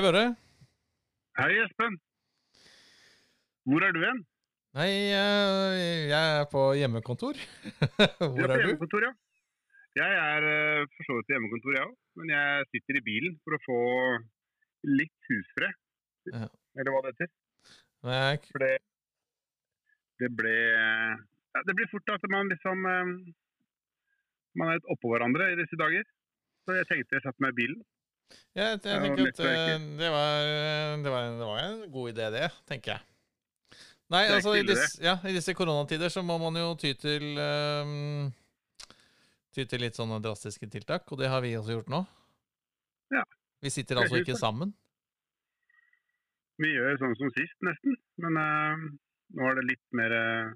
Hei, Børre. Hei, Espen. Hvor er du hen? Nei, eh, jeg er på hjemmekontor. Hvor er du? på er du? hjemmekontor, ja. Jeg er eh, for så vidt på hjemmekontor, jeg òg. Men jeg sitter i bilen for å få litt husfred. Ja. Eller hva det heter. Nei, For det, det ble ja, Det blir fort at man liksom eh, Man er litt oppå hverandre i disse dager. Så jeg tenkte jeg satte meg i bilen. Jeg, jeg, tenker at eh, det var, det, var, det var en god idé, det, tenker jeg. Nei, altså i disse, ja, i disse koronatider så må man jo ty til um, Ty til litt sånne drastiske tiltak, og det har vi også gjort nå. Ja. Vi sitter altså ikke sammen. Vi gjør sånn som sist, nesten. Men uh, nå er det litt mer uh,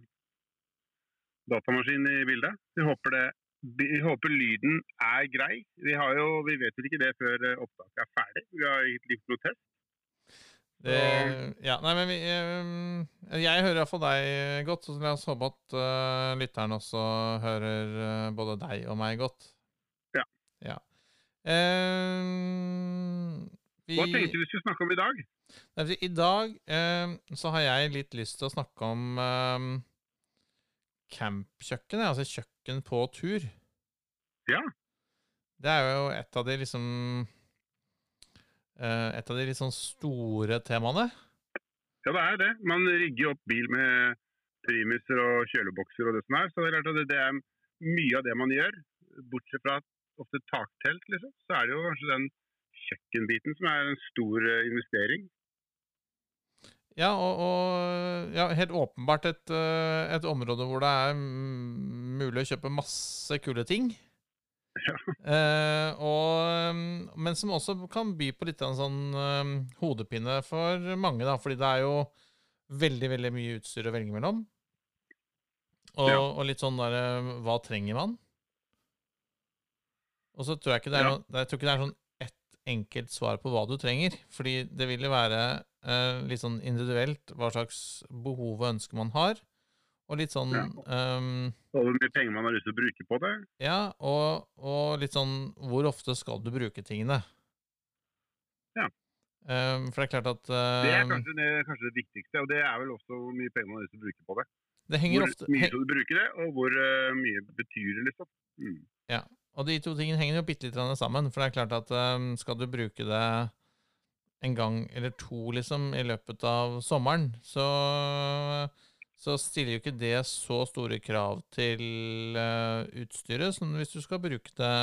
datamaskin i bildet. Vi håper, det, vi håper lyden er grei. Vi, har jo, vi vet vel ikke det før eh, opptaket er ferdig. Vi har gitt litt protest. Det, ja, nei, men vi, ehm, Jeg hører iallfall deg godt, så la oss håpe at uh, lytteren også hører uh, både deg og meg godt. Ja. ja. Uh, vi, Hva tenkte du vi skulle snakke om i dag? Nei, I dag så har jeg litt lyst til å snakke om campkjøkkenet, altså kjøkken på tur. Ja. Det er jo et av de liksom eh, Et av de litt sånn store temaene. Ja, det er det. Man rigger opp bil med primuser og kjølebokser og det som er. Så det er klart at det, det er mye av det man gjør. Bortsett fra ofte taktelt, liksom. Så er det jo kanskje den kjøkkenbiten som er en stor eh, investering. Ja, og, og ja, helt åpenbart et, eh, et område hvor det er mulig å kjøpe masse kule ting. Ja. Eh, og, mm, men som også kan by på litt av en sånn eh, hodepine for mange, da, fordi det er jo veldig veldig mye utstyr å velge mellom. Og, Ja. og litt sånn der eh, Hva trenger man? Og så tror jeg ikke det er, noe, jeg tror ikke det er sånn ett enkelt svar på hva du trenger. Fordi det vil jo være litt sånn individuelt hva slags behov og ønsker man har. Og litt sånn Ja. um, Og hvor mye penger man har lyst til å bruke på det. ja, og, og litt sånn Hvor ofte skal du bruke tingene? Ja. Um, for det er klart at Det er ehm, kanskje det, kanskje det viktigste, og det er vel også hvor mye penger man har lyst til å bruke på det. det Hvor ofte mye skal du bruke det, og hvor uh, mye betyr det, liksom. Mm. Og de to tingene henger jo bitte litt sammen. For det er klart at skal du bruke det en gang eller to liksom i løpet av sommeren, så, så stiller jo ikke det så store krav til uh, utstyret som hvis du skal bruke det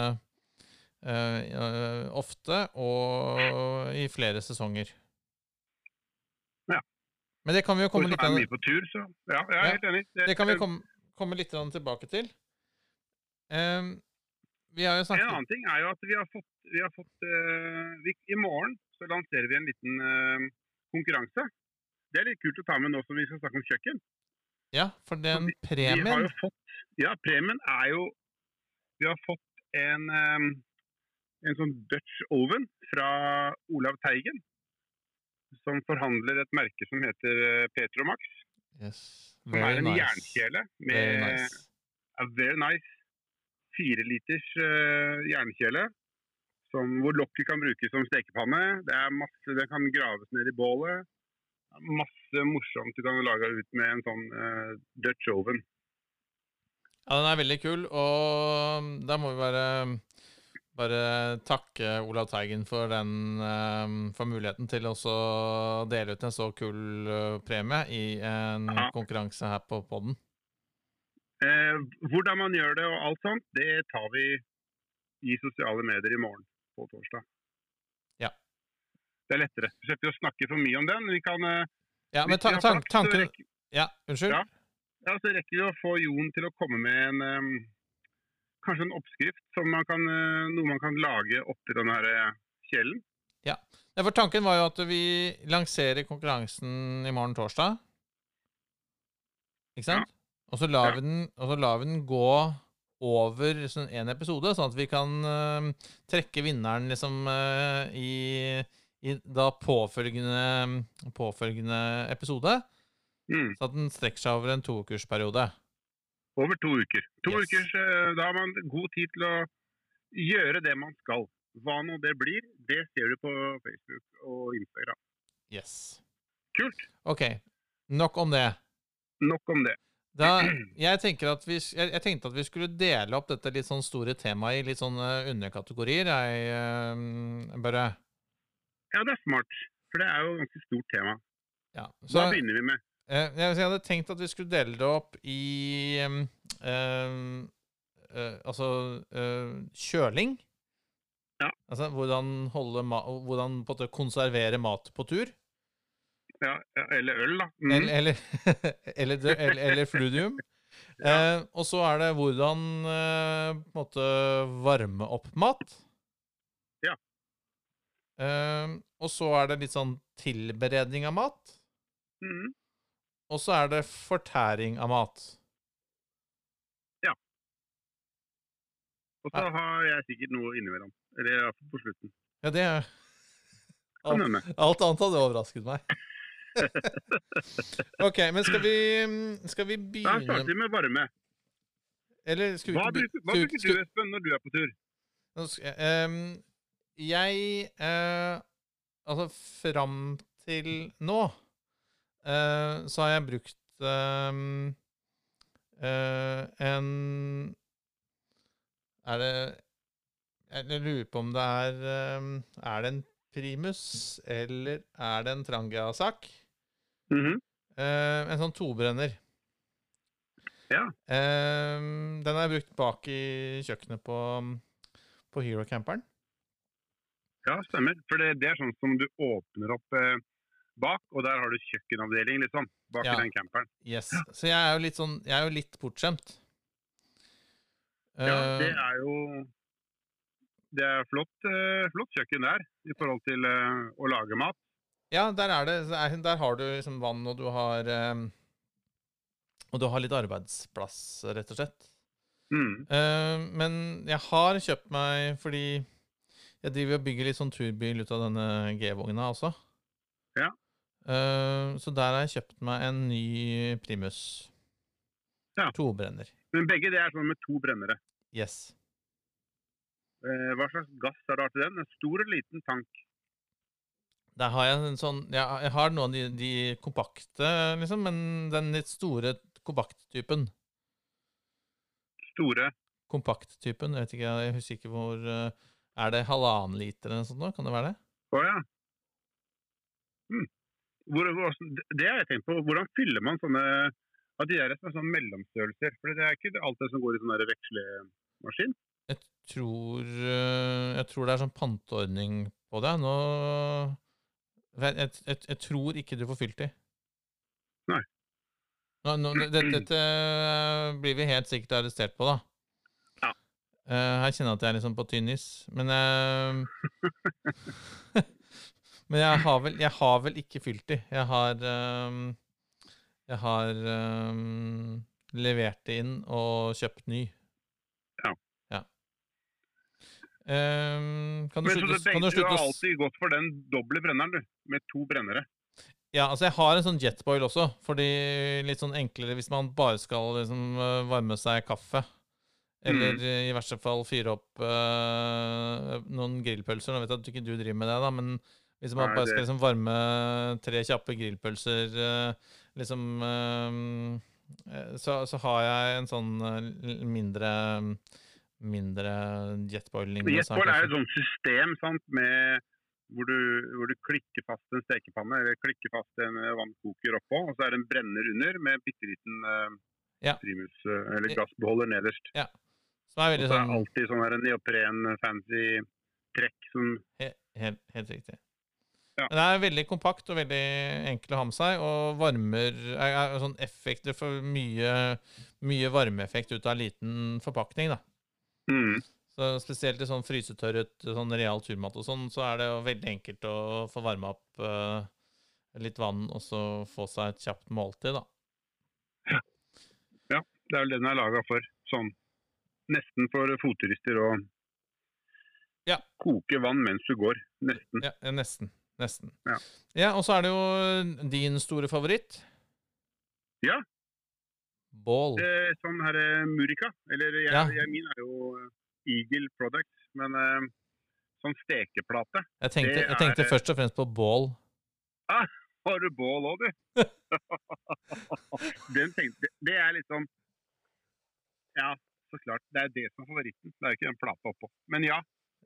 eh, ofte og i flere sesonger. Ja. Men det kan vi jo komme litt tur, så Ja, Ja, helt enig. det kan vi komme, komme litt tilbake til. Um, vi har jo En annen ting er jo at vi har fått, vi har fått uh, vi, I morgen så lanserer vi en liten uh, konkurranse. Det er litt kult å ta med nå som vi skal snakke om kjøkken. Ja, for den Vi har premien jo fått Ja, premien er jo Vi har fått en um, en sånn Dutch oven fra Olav Teigen. Som forhandler et merke som heter eh, Petromax. yes, Very Som er en nice. jernkjele med Very nice. a very nice fire liters eh, jernkjele. Som, hvor lokket kan brukes som stekepanne. Det er masse, det kan graves ned i bålet. Masse morsomt du kan lage ut med en sånn uh, Dutch oven. Ja, den er veldig kul, og da må vi bare, bare takke Olav Teigen for, den, eh, for muligheten til også å dele ut en så kul eh, premie i en Ja. konkurranse her på podden. Eh, hvordan man gjør det og alt sånt, det tar vi i sosiale medier i morgen på torsdag. Ja. Det er lettere. Vi slipper å snakke for mye om den. Vi kan, eh, Ja, men ta, ta, så tanken rekker- Ja, unnskyld? Ja. Ja, så rekker vi å få Jon til å komme med en um, kanskje en oppskrift som man kan, eh, noe man kan lage oppi den her kjelen. Ja, for tanken var jo at vi lanserer konkurransen i morgen torsdag. Ikke sant? Og så lar Ja. vi den, og vi den gå over sånn en episode, sånn at vi kan uh, trekke vinneren liksom uh, i, i da påfølgende, påfølgende episode. Mm. Så at den strekker seg over en toukersperiode. Over to uker. To Yes. ukers, eh, Da har man god tid til å gjøre det man skal. Hva nå det blir, det ser du på Facebook og Instagram. Yes. Kult. OK. Nok om det. Nok om det. Da, jeg, at vi, jeg, jeg tenkte at vi skulle dele opp dette litt sånn store temaet i litt sånne underkategorier. Jeg, eh, bare Ja, det er smart. For det er jo et ganske stort tema. ja. Hva begynner vi med? eh, jeg, jeg hadde tenkt at vi skulle dele det opp i em, eh, Altså eh, kjøling. Ja. Altså hvordan holde hvordan konservere mat på tur. Ja, ja, eller øl, da. Mm. Eller, eller, eller, eller, fludium. Eh, og så er det hvordan eh, på en måte varme opp mat. Ja. Eh, og så er det litt sånn tilberedning av mat. Mm. Og så er det fortæring av mat. Ja. Og så har jeg sikkert noe innimellom. Eller iallfall på slutten. Ja, det er alt, alt annet hadde overrasket meg. OK, men skal vi Skal vi Da starter vi med varme. Eller skal vi Hva bruker, hva bruker du, Espen, når du er på tur? Jeg ehm, eh, Altså, fram til nå eh, så har jeg brukt ehm, eh, en Er det Jeg lurer på om det er ehm, Er det en primus, eller er det en Trangia-sak? Mhm. uh, en sånn tobrenner. Ja. Uh, den har jeg brukt bak i kjøkkenet på, på Hero-camperen. Ja, stemmer. For det, det er sånn som du åpner opp uh, bak, og der har du kjøkkenavdeling, liksom. Bak Ja. i den camperen. Yes. Så jeg er jo litt sånn Jeg er jo litt bortskjemt. Ja, det er jo Det er flott, flott kjøkken der, i forhold til å lage mat. Ja, der er det er, Der har du liksom vann, og du har um, Og du har litt arbeidsplass, rett og slett. Mm. Uh, men jeg har kjøpt meg fordi jeg driver og bygger litt sånn turbil ut av denne G-vogna også. Ja. Uh, så der har jeg kjøpt meg en ny Primus. Ja. Tobrenner. Men begge det er sånn med to brennere. Yes. Uh, hva slags gass har du hatt i den? En stor eller liten tank? Der har jeg en sånn ja, jeg har noen av de, de kompakte, liksom, men den litt store kompakttypen. Store? Kompakttypen, jeg vet ikke, jeg husker ikke hvor eh, Er det halvannen liter eller noe sånt? nå? Kan det være det? Å ja. Mm. Hvor, hvor, det har jeg tenkt på. Hvordan fyller man sånne At de der som er sånn mellomstørrelser? For det er ikke alt det som går i sånn vekslemaskin. Jeg tror eh, Jeg tror det er sånn panteordning på det. Nå jeg, jeg, jeg, tror ikke du får fylt de. Nei. Nå, nå, dette, dette blir vi helt sikkert arrestert på, da. Ja. Eh, her kjenner jeg at jeg er liksom på tynn is. Men eh, Men jeg har, vel, jeg har vel ikke fylt de. Jeg har eh, Jeg har um, levert det inn og kjøpt ny. Ja. ja. Eh, kan, du slutte, du kan du du slutte har å s- alltid gått for den doble brenneren, du. Med to brennere. Ja, altså jeg har en sånn jetboil også, fordi litt sånn enklere hvis man bare skal liksom øh, varme seg kaffe. Eller Mm. i verste fall fyre opp uh, noen grillpølser. Nå vet jeg at ikke du driver med det, da, men hvis man Nei, bare skal liksom varme tre kjappe grillpølser uh, liksom øh, så, så har jeg en sånn mindre mindre jetboil-lignende Jetboil er et sånt system sant, med, hvor, du, hvor du klikker fast en stekepanne eller klikker fast en eh, vannkoker oppå, og så er det en brenner under med en bitte liten uh, Ja. primus, uh, eller gassbeholder nederst. Som er Og så er sånn det alltid sånn her neopren, fancy trekk som helt, helt, helt riktig. Ja. Men det er veldig kompakt og veldig enkel å ha med seg, og varmer er, er sånn effekter for mye, mye varmeeffekt ut av en liten forpakning, da. Mm, Så spesielt i sånn frysetørret sånn real turmat og sånn, så er det jo veldig enkelt å få varma opp uh, litt vann, og så få seg et kjapt måltid, da. Ja, Det er vel det den er laga for. Sånn nesten for fotturister å Ja. koke vann mens du går. Nesten. Ja, nesten. Nesten. Ja. og så er det jo din store favoritt. Ja. Bål. Eh, sånn her eh, Murica. Eller jeg, Ja. jeg, min er jo eh, Eagle Products. Men eh, sånn stekeplate. Jeg tenkte, jeg tenkte er- først og fremst på bål. Har du bål òg, du? Den tenkte, det er sånn Ja, så klart. Det er det som er favoritten. Det er ikke den plata oppå. Men ja.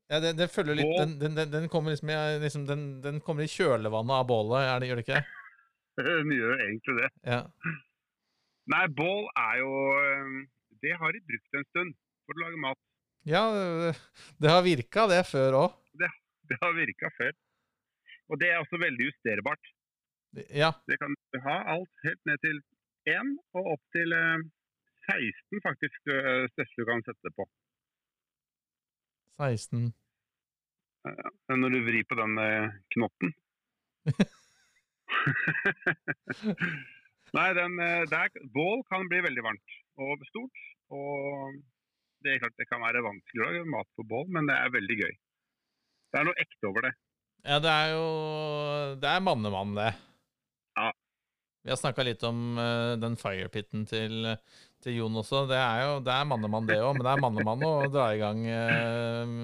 Ja, det, det følger litt Den, den, den, den, kommer liksom, liksom den, den kommer i kjølvannet av bålet, det, gjør det ikke? Den gjør egentlig det. Ja. Nei, bål er jo eh, Det har de brukt en stund for å lage mat. ja, det- det har virka det før òg. Det har virka før. Og det er også veldig justerbart. Ja. Det kan du ha alt helt ned til 1 og opp til eh, 16 faktisk eh, største du kan sette på. 16 Men når du vrir på den eh, knotten. Nei, den, eh, der, bål kan bli veldig varmt og stort. Og det er klart det kan være vanskelig å lage mat på bål, men det er veldig gøy. Det er noe ekte over det. Ja, det er jo Det er mannemann, det. Ja. Vi har snakka litt om uh, den firepiten til, til Jon også. Det er jo det er mannemann, det òg, men det er mannemann å dra i gang uh,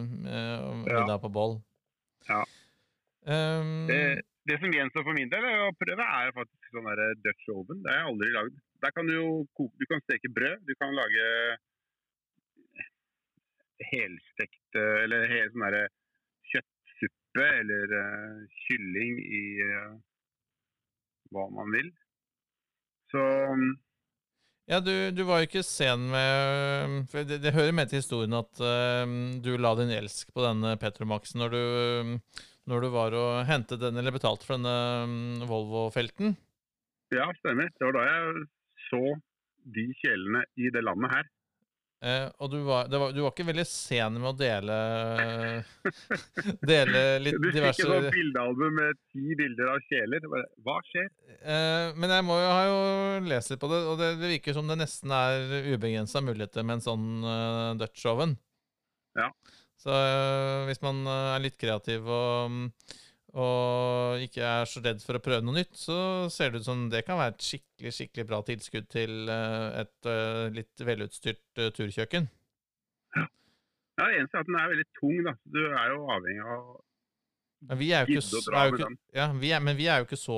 middag på bål. Ja. Um, det. Det som gjenstår for min del er å prøve, er faktisk sånn der Dutch oven. Det har jeg aldri lagd. Der kan du jo koke, du kan steke brød, du kan lage helstekt eh, eller hele sånn derre kjøttsuppe eller uh, kylling i uh, hva man vil. Så mm, Ja, du, du var jo ikke sen med for det, det hører med til historien at uh, du la din elsk på denne Petromaxen når du, når du var og hentet den, eller betalte for denne mm, Volvo-felten. ja, stemmer. Det var da jeg så de kjelene i det landet her. Eh, og du var, det var, du var ikke veldig sen med å dele Dele litt Du fikk diverse et sånt bildealbum med ti bilder av kjeler. Hva skjer? Eh, men jeg må jo ha jo lest litt på det, og det, det virker som det nesten er ubegrensa muligheter med en sånn uh, Dutch oven. Ja. Så eh, hvis man eh, er litt kreativ og, og ikke er så redd for å prøve noe nytt, så ser det ut som det kan være et skikkelig skikkelig bra tilskudd til eh, et litt velutstyrt turkjøkken. Ja, Det eneste er at den er veldig tung. da. Du er jo avhengig av Men vi er jo ikke, Gidde å dra er jo med den. ja, vi er, men vi er jo ikke så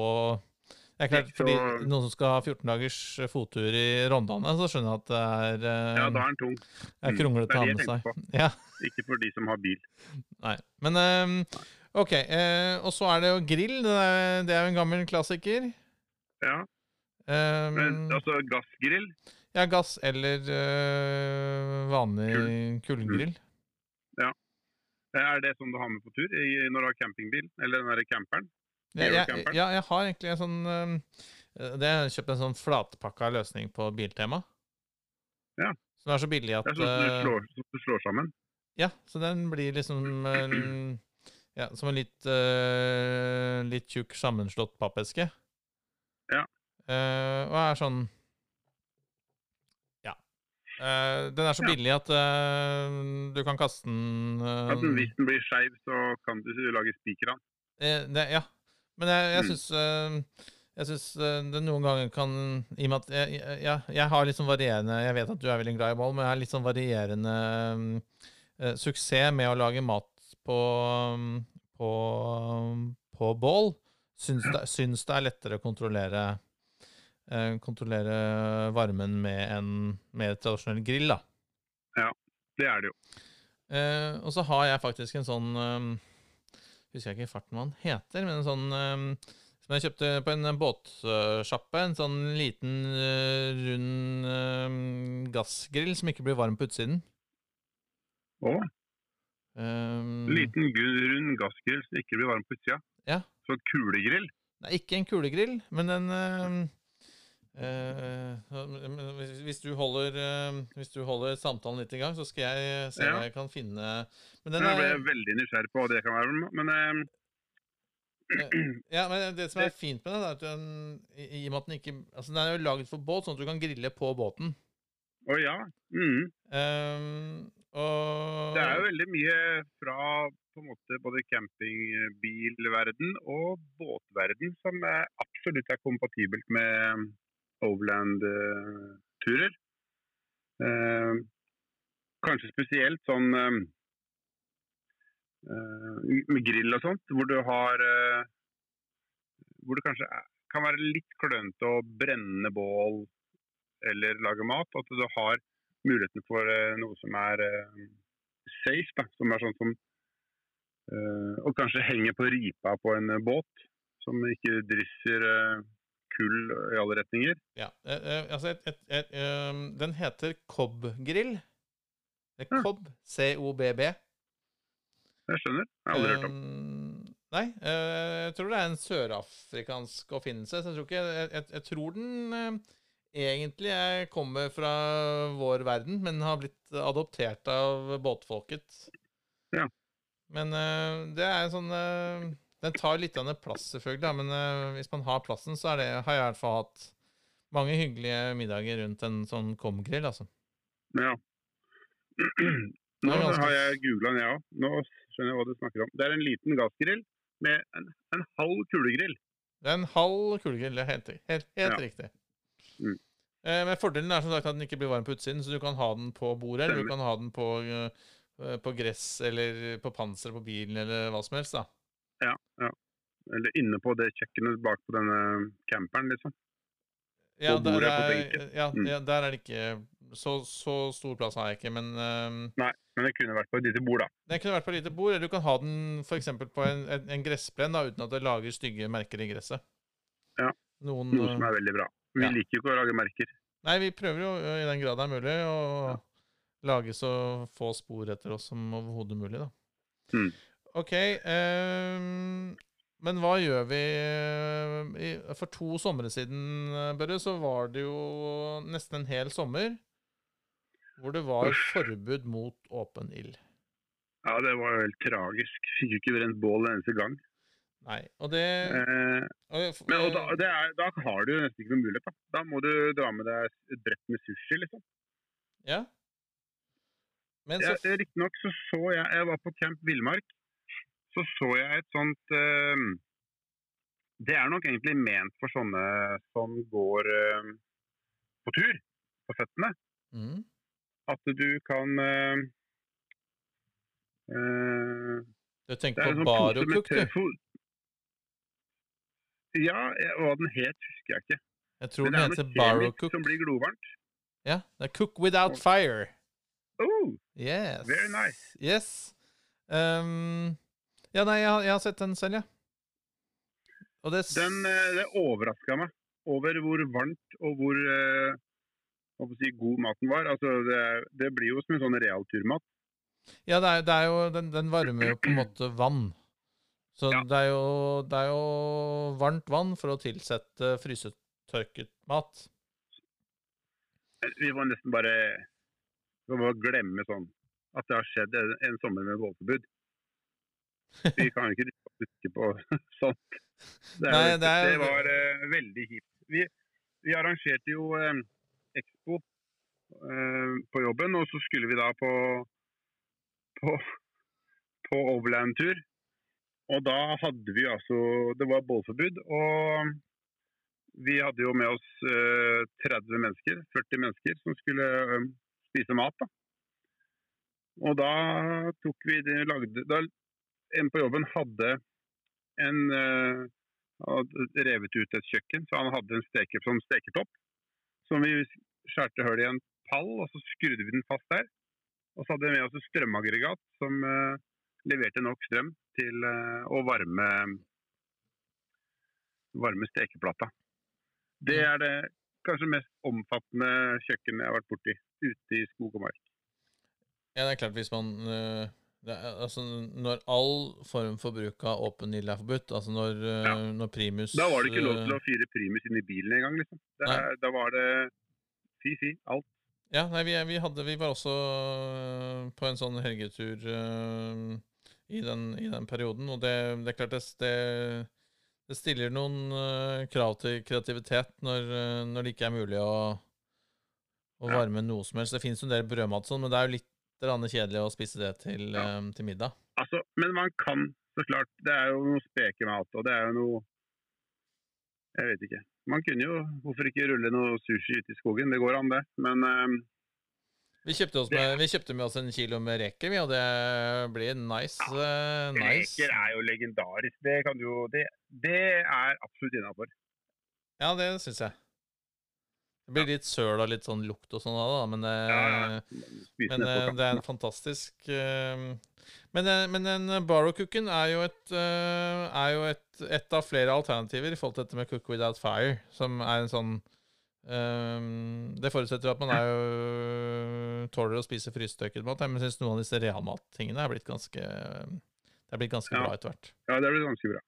det er klart, så- fordi Noen som skal ha 14 dagers fottur i Rondane, så skjønner jeg at det er, eh, Ja, da er den tung. er Mm, kronglete det er å ha med seg. Ja, Ikke for de som har bil. nei. Men um, OK. Uh, og så er det jo grill. Det er, det er jo en gammel klassiker. Ja, Um, men altså gassgrill ja, gass eller uh, vanlig kullgrill. Er det som du har med på tur i, når du har campingbil? Eller den derre camperen? Ja, Gjør jeg, ja, jeg har egentlig en sånn eh, Det har kjøpt en sånn flatpakka løsning på Biltema. Ja. Som er så billig at Det er sånn du eh, slår, du slår sammen. Ja, så den blir liksom Ja, som en litt uh, Litt tjukk, sammenslått pappeske. Ja. Uh, og er sånn Ja. Uh, den er så billig at du kan kaste den uh, At den, hvis den blir skeiv, så kan du lage spiker av den. Ja. Men jeg, jeg Mm. syns eh, jeg syns eh, det noen ganger kan I og med at jeg, jeg, jeg, har litt sånn varierende Jeg vet at du er veldig glad i mål, men jeg har litt sånn varierende eh, suksess med å lage mat på, på, på bål. Syns det, syns det er lettere å kontrollere uh, Kontrollere varmen med en mer tradisjonell grill, da. Ja, Det er det jo. Uh, og så har jeg faktisk en sånn um, Husker jeg ikke farten hva den heter, men en sånn um, som jeg kjøpte på en båtsjappe. En sånn liten, eh, rund um, gassgrill som ikke blir varm på utsiden. Å, Um, liten rund gassgrill som ikke blir varm på utsida. Ja. Så kulegrill. Nei, ikke en kulegrill, men en eh, hvis, du holder, um, hvis du holder samtalen litt i gang, så skal jeg se Ja. hva jeg kan finne Men den Jeg ble veldig nysgjerrig på hva det kan være. Men eh, Ja, men det som er fint med den, er at den, i, i og med at den ikke Altså, den er jo laget for båt, sånn at du kan grille på båten. å ja. Mm. Ehm, og Det er jo veldig mye fra på en måte både campingbilverden og båtverden som absolutt er kompatibelt med overland-turer. Eh, kanskje spesielt sånn eh, eh, med grill og sånt, hvor du har eh, Hvor det kanskje kan være litt klønete å brenne bål eller lage mat. At du har muligheten for eh, noe som er eh, safe, da, som er sånn som Og kanskje henger på ripa på en båt, som ikke drysser kull i alle retninger. Ja, eh, eh, altså et, et, et, ehm, Den heter Cobb-grill. Cobb, C-O-B-B. Jeg skjønner. Jeg har aldri hørt om. Ehm, nei, eh, jeg tror det er en sørafrikansk oppfinnelse. Så jeg tror, ikke, jeg, jeg, tror den egentlig er, kommer fra vår verden, men har blitt adoptert av båtfolket. Ja. Men det er en sånn Den tar litt av plass, selvfølgelig, da, men eh, hvis man har plassen, så det, har jeg i hvert fall hatt mange hyggelige middager rundt en sånn komgrill, altså. Ja. Nå har jeg googla den, jeg òg. Nå skjønner jeg hva du snakker om. Det er en liten gassgrill med en, en halv kulegrill. Det er en halv kulegrill, det er helt, helt, helt Ja. riktig. Mm. Eh, men fordelen er som sagt at den ikke blir varm på utsiden, så du kan ha den på bordet, eller du kan ha den på, eh, på gress eller på panseret på bilen, eller hva som helst. da. Ja, ja. Eller inne på det kjøkkenet bak på denne camperen, liksom. Ja, der, er, ja, Mm. ja, der er det ikke så, så stor plass har jeg ikke, men eh, Nei, men det kunne vært på et lite bord, da. Det kunne vært på et lite bord, eller du kan ha den f.eks. på en, en, en gressplen da, uten at det lager stygge merker i gresset. Ja, Noen, Noe eh, som er veldig bra. Vi ja. liker jo ikke å lage merker. Nei, vi prøver jo i den grad det er mulig å lage så få spor etter oss som overhodet mulig, da. Mm. OK. Um, men hva gjør vi eh, For to somre siden, eh, Børre, så var det jo nesten en hel sommer hvor det var forbud mot åpen ild. Ja, det var jo helt tragisk. Fikk jo ikke brent bål en eneste gang. Nei, og det, Eh, men og da, det er, da har du nesten ikke noen mulighet. Da Da må du dra med deg et brett med sushi, liksom. Ja. Men Ja, så Riktignok så så jeg Jeg var på Camp Villmark. Så så jeg et sånt eh, Det er nok egentlig ment for sånne som går eh, på tur på føttene. mm, At du kan eh, Du Det tenker er en på sånn Barokuk, du? Ja, hva den het, husker jeg ikke. Jeg tror den det er heter noe som blir glovarmt. Ja, det er Cook Without Fire. Oh, Yes. Very nice. Yes. Um, ja, nei, jeg, har- jeg har sett den selv, ja. Det den, eh, det overraska meg over hvor varmt og hvor eh, jeg si, god maten var. Altså, det, det blir jo som en sånn realturmat. Ja, det er, det er jo Den, den varmer jo på en måte vann. Så Ja. det, er jo, det er jo varmt vann for å tilsette frysetørket mat. Vi må nesten bare, vi må bare glemme sånn at det har skjedd en, en sommer med bålforbud. Vi kan jo ikke huske på sånt. Det, er, Nei, det er- det var uh, veldig kjipt. Vi, vi arrangerte jo uh, Expo uh, på jobben, og så skulle vi da på, på, på overland-tur. Og da hadde vi altså Det var bålforbud, og vi hadde jo med oss eh, 30 mennesker, 40 mennesker, som skulle spise mat. da. Og da tok vi det, lagde, da En på jobben hadde en eh, hadde revet ut et kjøkken, så han hadde en steke, sånn steketopp. Som vi skjærte hull i en pall, og så skrudde vi den fast der. Og så hadde vi med oss et strømaggregat som uh, leverte nok strøm til uh, å varme, varme stekeplata. Det er det kanskje mest omfattende kjøkkenet jeg har vært borti ute i skog og mark. Ja, det er klart hvis man det er, altså, Når all form for bruk av åpen ild er forbudt, altså når, øh, Ja. når primus Da var det ikke lov øh, til å fyre primus inn i bilen engang, liksom. Det, da var det fy-fy, alt. Ja, nei, vi, vi, hadde, vi var også øh, på en sånn helgetur uh, i, den, i den perioden, og det, det er klart det, det, det stiller noen uh, krav til kreativitet når, uh, når det ikke er mulig å, å Ja. noe som helst. Det finnes jo en del brødmat sånn, men det er jo litt grann kjedelig å spise det til, Ja. øh, til middag. Altså, men man kan, så klart. Det er jo noe spekemat, og det er jo noe Jeg vet ikke. Man kunne jo Hvorfor ikke rulle noe sushi ute i skogen? Det går an, det. Men um, Vi kjøpte, med, vi kjøpte med oss en kilo med reker, og det blir nice. eh, nice. Reker er jo legendarisk. Det, jo, det, det er absolutt innafor. Ja, det syns jeg. Det blir litt søl og litt sånn lukt og sånn av det, da, men, det, men eh, det er en fantastisk eh, Men, eh, men den barrow-cooken er jo, et, eh, er jo et, et av flere alternativer i forhold til dette med cook without fire, som er en sånn Um, Det forutsetter at man er jo tåler å spise frystøket mat, men jeg syns noen av disse realmattingene er blitt ganske Det er blitt ganske Ja. bra etter hvert. Ja, det blir ganske bra.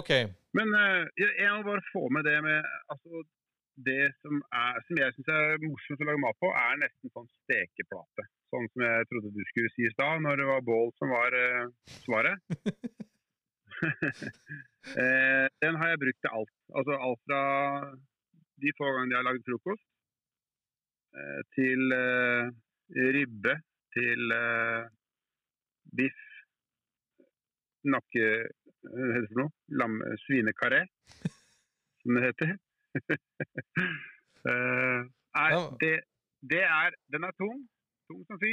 OK. Men uh, jeg, jeg må bare få med det med altså, Det som, er, som jeg syns er morsomt å lage mat på, er nesten sånn stekeplate. Sånn som jeg trodde du skulle si i stad, når det var bål som var eh, svaret. eh, den har jeg brukt til alt. Altså alt fra de få gangene jeg har lagd frokost, eh, til eh, ribbe, til eh, biff, nakke hva heter det for noe? Svinekaré, som det heter. Eh, er, det, det er Den er tung, tung som fy,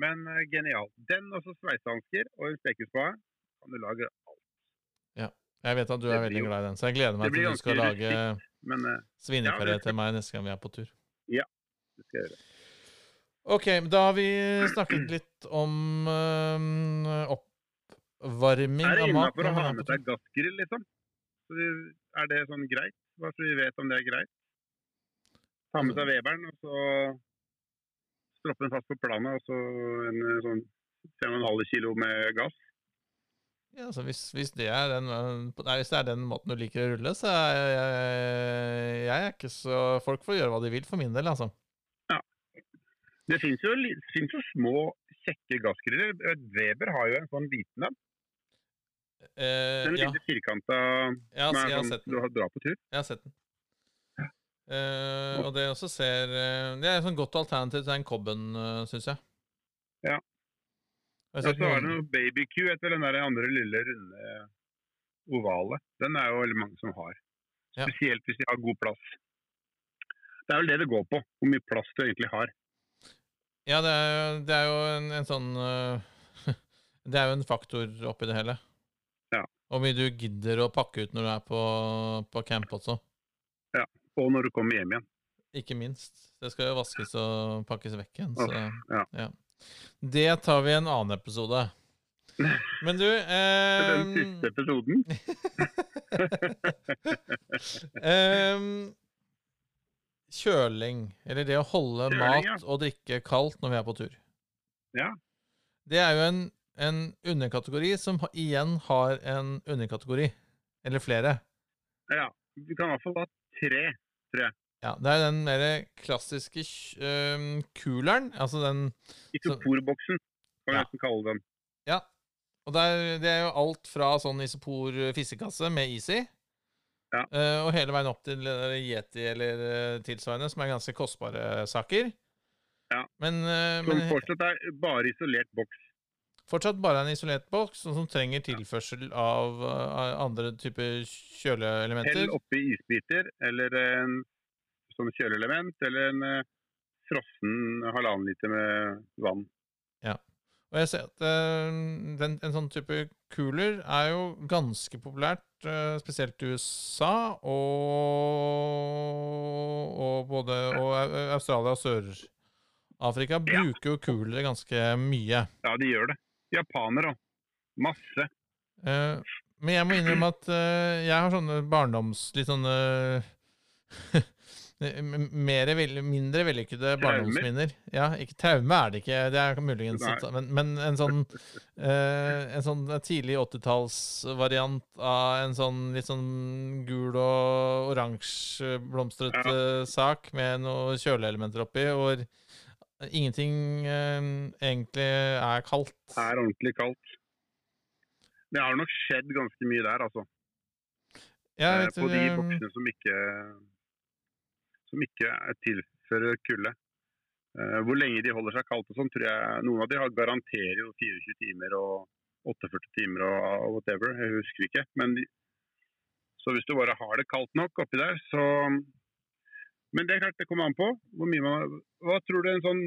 men eh, genial. Den og så sveisehansker og en stekespade kan du lage alt. Jeg vet at du er veldig glad i den, så jeg gleder meg til du skal lage Men eh, svinekaré Ja, til meg neste gang vi er på tur. det skal jeg gjøre. Ok, da har vi snakket litt om øh, oppvarming Er det av innafor å ha med seg gassgrill, liksom? Er det sånn greit? Bare så vi vet om det er greit. Ta med seg Weberen, og så stroppe den fast på planet, og så en eh, sånn 5,5 kilo med gass. Ja, altså hvis, hvis, det er den, øh, nei, hvis det er den måten du liker å rulle, så er jeg, jeg, jeg er ikke så Folk får gjøre hva de vil, for min del, altså. Ja. Det finnes jo, jo små, kjekke gassgriller. Weber har jo en sånn liten en. Eh, Den ja, lille firkanta ja, som er sånn sett du den. har dra på tur. Jeg har sett den. Uh, og det også ser eh, Det er et sånn godt alternativ til den Cobben, uh, syns jeg. Ja. Jeg Og så er det noe BabyQ etter den der andre lille, runde ovale. Den er jo veldig mange som har. Ja. Spesielt hvis de har god plass. Det er vel det det går på, hvor mye plass du egentlig har. Ja, det er, det er jo en, en sånn uh, Det er jo en faktor oppi det hele. Ja. Hvor mye du gidder å pakke ut når du er på, på camp også. Ja, Og når du kommer hjem igjen. Ikke minst. Det skal jo vaskes og pakkes vekk igjen. Så, ja. Det tar vi i en annen episode. Men du eh, den eh, siste episoden. eh, kjøling, eller det å holde Kjøling, ja. mat og drikke kaldt når vi er på tur. Ja. Det er jo en, en underkategori som igjen har en underkategori. Eller flere. ja. Du kan i hvert fall ha tre. Ja, Det er den mer klassiske kj- kuleren. Altså den Isoporboksen, kan vi Ja. nesten kalle den. Ja. Og det er, det er jo alt fra sånn isopor fissekasse med is i, Ja. uh, og hele veien opp til eh, Yeti eller uh, tilsvarende, som er ganske kostbare saker. Ja. Men, uh, men fortsatt er bare isolert boks. Fortsatt bare en isolert boks, og som trenger tilførsel av, eh, andre typer kjøleelementer. Hell oppi isbiter, eller en sånn kjøleelement, eller en eh, frossen halvannen liter med vann. Ja. Og jeg ser at uh, den, en sånn type cooler er jo ganske populært, uh, spesielt i USA og, og både og uh, Australia og Sør-Afrika bruker jo coolere ganske mye. Ja, de gjør det. Japanere. Masse. Uh, men jeg må innrømme at uh, jeg har sånne barndoms... Litt sånne m- mere vel, mindre vellykkede barndomsminner. Ja, ikke traume er det ikke, det er muligens men, men en sånn eh, En sånn tidlig 80-tallsvariant av en sånn litt sånn gul og oransje blomstrete ja. sak med noen kjøleelementer oppi, hvor ingenting eh, egentlig er kaldt. Det er ordentlig kaldt. Det har nok skjedd ganske mye der, altså. Ja, Eh, vet eh, på de boksene som ikke, som ikke er- tilfører kulde. Eh, hvor lenge de holder seg kaldt og sånn, tror jeg Noen av de har garanterer jo 24 timer og 48 timer og, og whatever. Jeg husker ikke. Men de, så hvis du bare har det kaldt nok oppi der, så Men det er klart det kommer an på man Hva tror du en sånn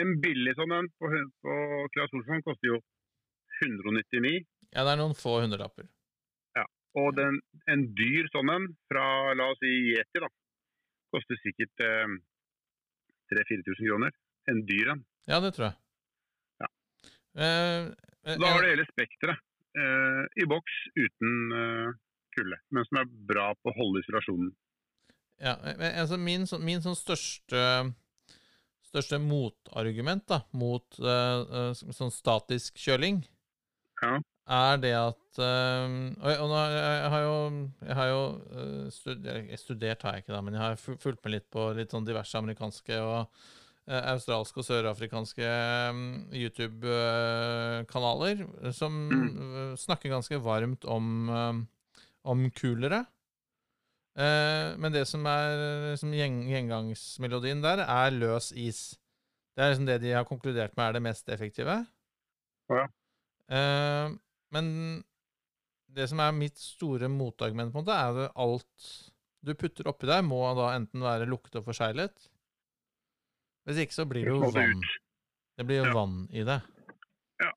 en billig sånn en på, på Claes Olsson koster jo 199. Ja, det er noen få hundrelapper. Ja, Og den, en dyr sånn en fra la oss si Yeti, da, koster sikkert eh, 3000-4000 kroner. En dyr en. Ja, det tror jeg. Ja. Uh, uh, Da har du hele spekteret. uh, I boks uten eh, kulde, men som er bra på å holde isolasjonen. Ja, altså min, sånn- min sånn største største motargument da, mot eh, sånn statisk kjøling, Ja. er det at uh, og, nå, har jeg, har jo, jeg har jo studert, studert har jeg ikke da, men jeg har fulgt med litt på litt sånn diverse amerikanske og uh, australske og sørafrikanske um, YouTube-kanaler som mm. snakker ganske varmt om, um, om kulere. Eh, men det som er liksom gjeng, gjengangsmelodien der, er løs is. Det er liksom det de har konkludert med er det mest effektive. Ja. Uh, men det som er mitt store motargument, på en måte, er at alt du putter oppi der, må da enten være lukte og forseglet. Hvis ikke så blir det jo vann. Det blir jo Ja. vann i det. Ja.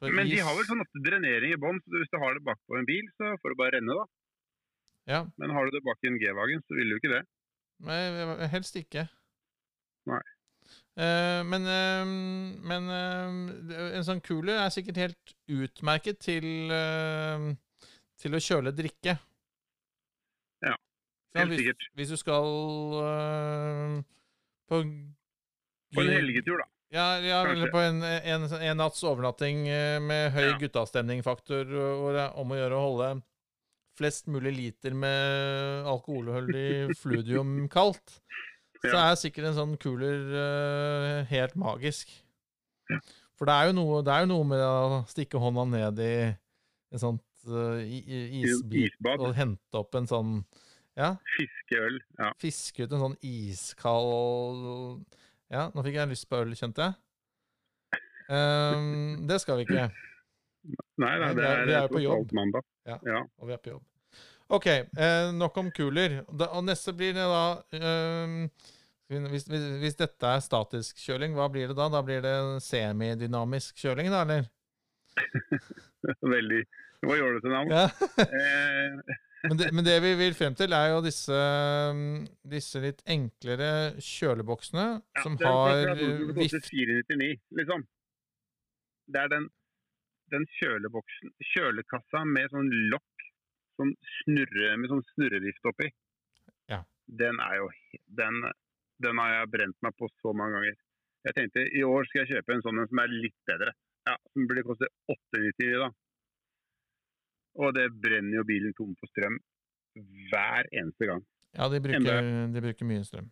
Men de har vel sånn ofte drenering i bånn, så hvis du har det bakpå en bil, så får det bare renne, da. Ja, Men har du det bak i en G-vagen, så vil du ikke det. Nei, helst ikke. Nei. Uh, men uh, men uh, en sånn cooler er sikkert helt utmerket til til å kjøle drikke. Ja, helt hvis, sikkert. Hvis du skal på På en helgetur, da. Ja, ja eller på en, en, en natts overnatting med høy Ja. guttastemning-faktor, hvor det er om å gjøre å holde flest mulig liter med alkoholholdig fludium kaldt, så er sikkert en sånn cooler eh, helt magisk. Ja. For det er, jo noe, det er jo noe med å stikke hånda ned i en sånt eh, i isbit og hente opp en sånn ja, Fiskeøl. Ja. fiske ut en sånn iskald Ja, nå fikk jeg lyst på øl, kjente jeg. Um, det skal vi ikke, Nei, da, det er- vi er på jobb. mandag. Ja. ja. og vi er på jobb. OK, eh, nok om kuler. Da, og neste blir det da ehm, hvis, hvis, hvis dette er statisk kjøling, hva blir det da? Da blir det semidynamisk kjøling, da, eller? Veldig Det til navn. Ja. Eh, Men det, men det vi vil frem til, er jo disse, um, disse litt enklere kjøleboksene ja, som har vift 499, liksom. Det er den, den kjøleboksen Kjølekassa med sånn lokk sånn snurre, med sånn snurrevift oppi. Ja. Den er jo den, den har jeg brent meg på så mange ganger. Jeg tenkte i år skal jeg kjøpe en sånn en som er litt bedre. Ja, Som blir koste 899 da. Og det brenner jo bilen tom for strøm hver eneste gang. Ja, de bruker, de bruker mye strøm.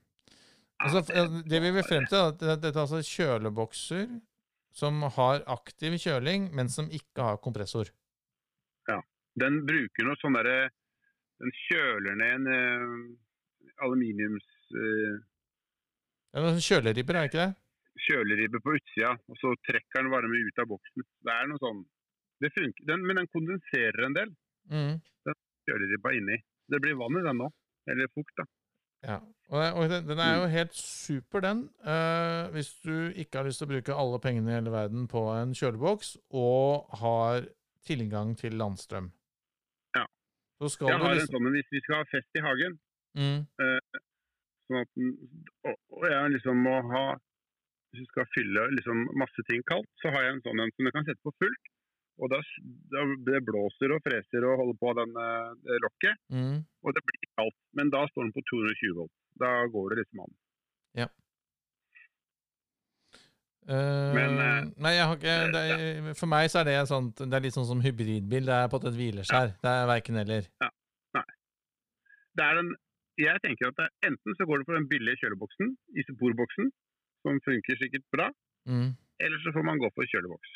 Altså, det vi vil frem til, er at dette er altså kjølebokser som har aktiv kjøling, men som ikke har kompressor. Ja. Den bruker noe sånn derre Den kjøler ned en eh, aluminiums eh, Det er noen kjøleribber, er det ikke det? kjøleribbe på utsida, og så trekker den varme ut av boksen. Det er noe sånn det funker, den, Men den kondenserer en del, Mm. kjøleribba inni. Det blir vann i den nå. Eller fukt, da. Ja. Og, den, den er jo helt super, den. eh, hvis du ikke har lyst til å bruke alle pengene i hele verden på en kjøleboks, og har tilgang til landstrøm. Ja. Så skal Jeg har har en liksom sånn hvis vi skal ha fest i hagen. mm, sånn at den, og, og jeg liksom må ha Hvis du skal fylle liksom masse ting kaldt, så har jeg en sånn en som du kan sette på fullt. Og da det blåser og freser og holder på den eh, lokket, mm, og det blir kaldt. Men da står den på 220 volt. Da går det liksom an. eh, Men, uh, Nei, jeg har ikke det er, For meg så er det sånt Det er litt sånn som hybridbil. Det er på et hvileskjær. Det er verken eller. Det er den, jeg tenker at det, Enten så går det for den billige kjøleboksen, isoporboksen, som funker sikkert bra. Mm. Eller så får man gå for kjøleboks.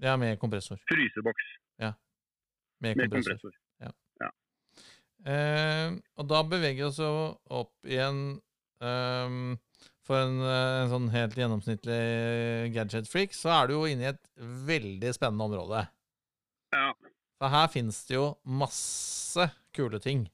Ja, med kompressor. Fryseboks Med med kompressor. kompressor. Eh, og da beveger vi oss jo opp igjen ehm, For en, eh, en sånn helt gjennomsnittlig gadget-freak, så er du jo inne i et veldig spennende område. Ja, For her finnes det jo masse kule ting.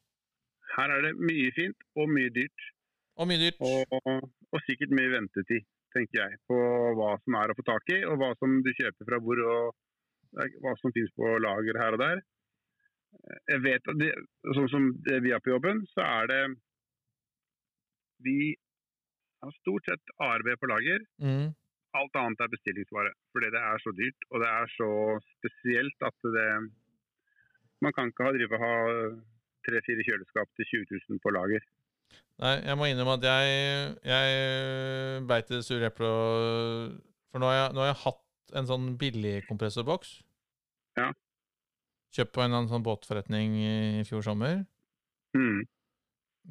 her er det mye fint og mye dyrt. Og mye dyrt. Og, og sikkert mye ventetid, tenker jeg, på hva som er å få tak i, og hva som du kjøper fra hvor, og hva som finnes på lager her og der. Jeg vet at det, Sånn som det vi har på jobben, så er det Vi har stort sett ARB på lager. Mm. Alt annet er bestillingsvare. Fordi det er så dyrt, og det er så spesielt at det Man kan ikke ha, drive, ha tre-fire kjøleskap til 20 000 på lager. Nei, jeg må innrømme at jeg, jeg beit i det sure eplet. For nå har, jeg, nå har jeg hatt en sånn billig kompressorboks. Ja. Kjøpt på en eller annen sånn båtforretning i fjor sommer. Mm.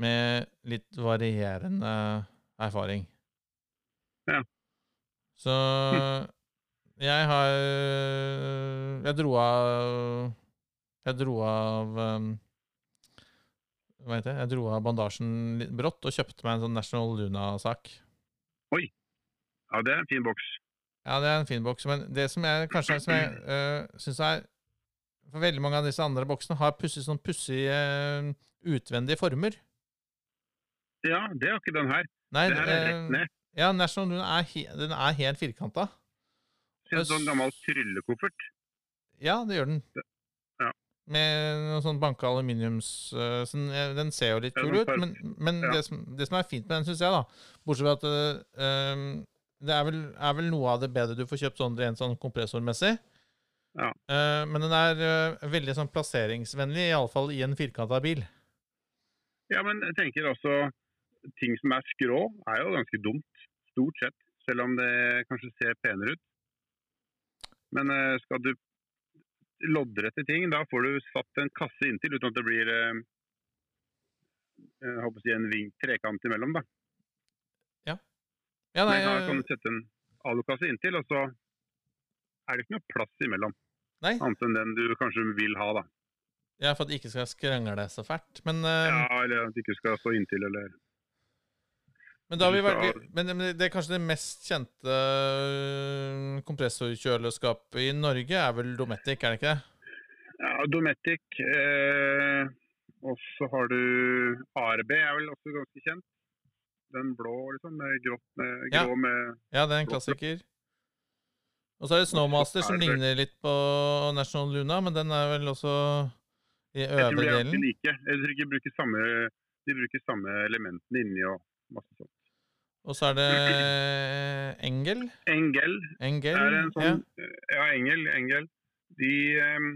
Med litt varierende erfaring. Ja. Så jeg har Jeg dro av Jeg dro av um, hva heter det? Jeg dro av bandasjen litt brått og kjøpte meg en sånn National Luna-sak. Oi! Ja, det er en fin boks. Ja, det er en fin boks, men det som jeg kanskje som jeg øh, syns er For veldig mange av disse andre boksene har pussig sånn pussige øh, utvendige former. Ja, det er ikke den her. Nei, Det her er eh, rett ned. ja, National Luna er, he den er helt firkanta. Ser ut som en gammel tryllekoffert. Ja, det gjør den. Ja. Med noe sånn banka aluminiums øh, så den, eh, ser jo litt kul ut, men, men ja. det, som, det som er fint med den, syns jeg, da Bortsett fra at øh, det er vel, er vel noe av det bedre du får kjøpt sånn rent sånn kompressormessig. Ja. Uh, men den er uh, veldig sånn plasseringsvennlig, iallfall i en firkanta bil. Ja, men jeg tenker også ting som er skrå, er jo ganske dumt. Stort sett. Selv om det kanskje ser penere ut. Men uh, skal du loddrette ting, da får du satt en kasse inntil uten at det blir eh, jeg håper å si en ving, trekant imellom. da. Ja, nei, Men da kan øh, du sette en alukasse inntil, og så er det ikke noe plass imellom. nei. Annet enn den du kanskje vil ha. da. Ja, for at det ikke skal skrangle så fælt. Men, uh... Ja, Eller at det ikke skal stå inntil, eller men, da har vi vært, men, det er kanskje det mest kjente øh, kompressorkjøleskapet i Norge er vel Dometic, er det ikke det? Ja, Dometic. Eh, og så har du ARB, er vel også ganske kjent. Den blå, liksom, med grått med Ja. med Ja, det er en klassiker. Og så er det Snowmaster, som er ligner litt på National Luna, men den er vel også i Jeg tror de er ganske delen. like. Jeg tror ikke de bruker samme, de bruker samme elementene inni og masse sånt. Og så er det Engel. Engel Engel, er en ja. sånn Ja, Engel. Engel. De, eh,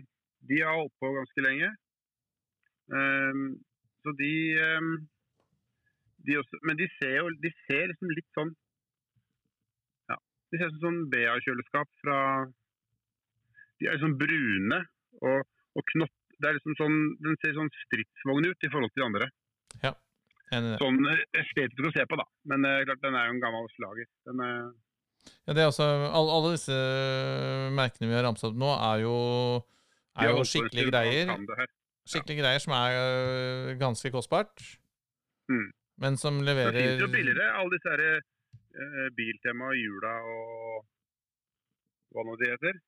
de har holdt på ganske lenge. Eh, så de, eh, de også, Men de ser jo de ser liksom litt sånn Ja. De ser ut som sånn BA-kjøleskap fra De er liksom brune og, og knopp. Det er liksom sånn, Den ser sånn stridsvogn ut i forhold til de andre. Det. Sånn eh, estetisk å se på, da. Men uh, klart, den er jo en gammel slager. Den, uh... Ja, det er også, alle, alle disse merkene vi har ramset opp nå, er jo, er jo skikkelige greier. Skikkelige greier som er ganske kostbart, Mm. men som leverer Det finnes jo billigere. Alle disse her, uh, Biltema, Jula og hva nå de heter.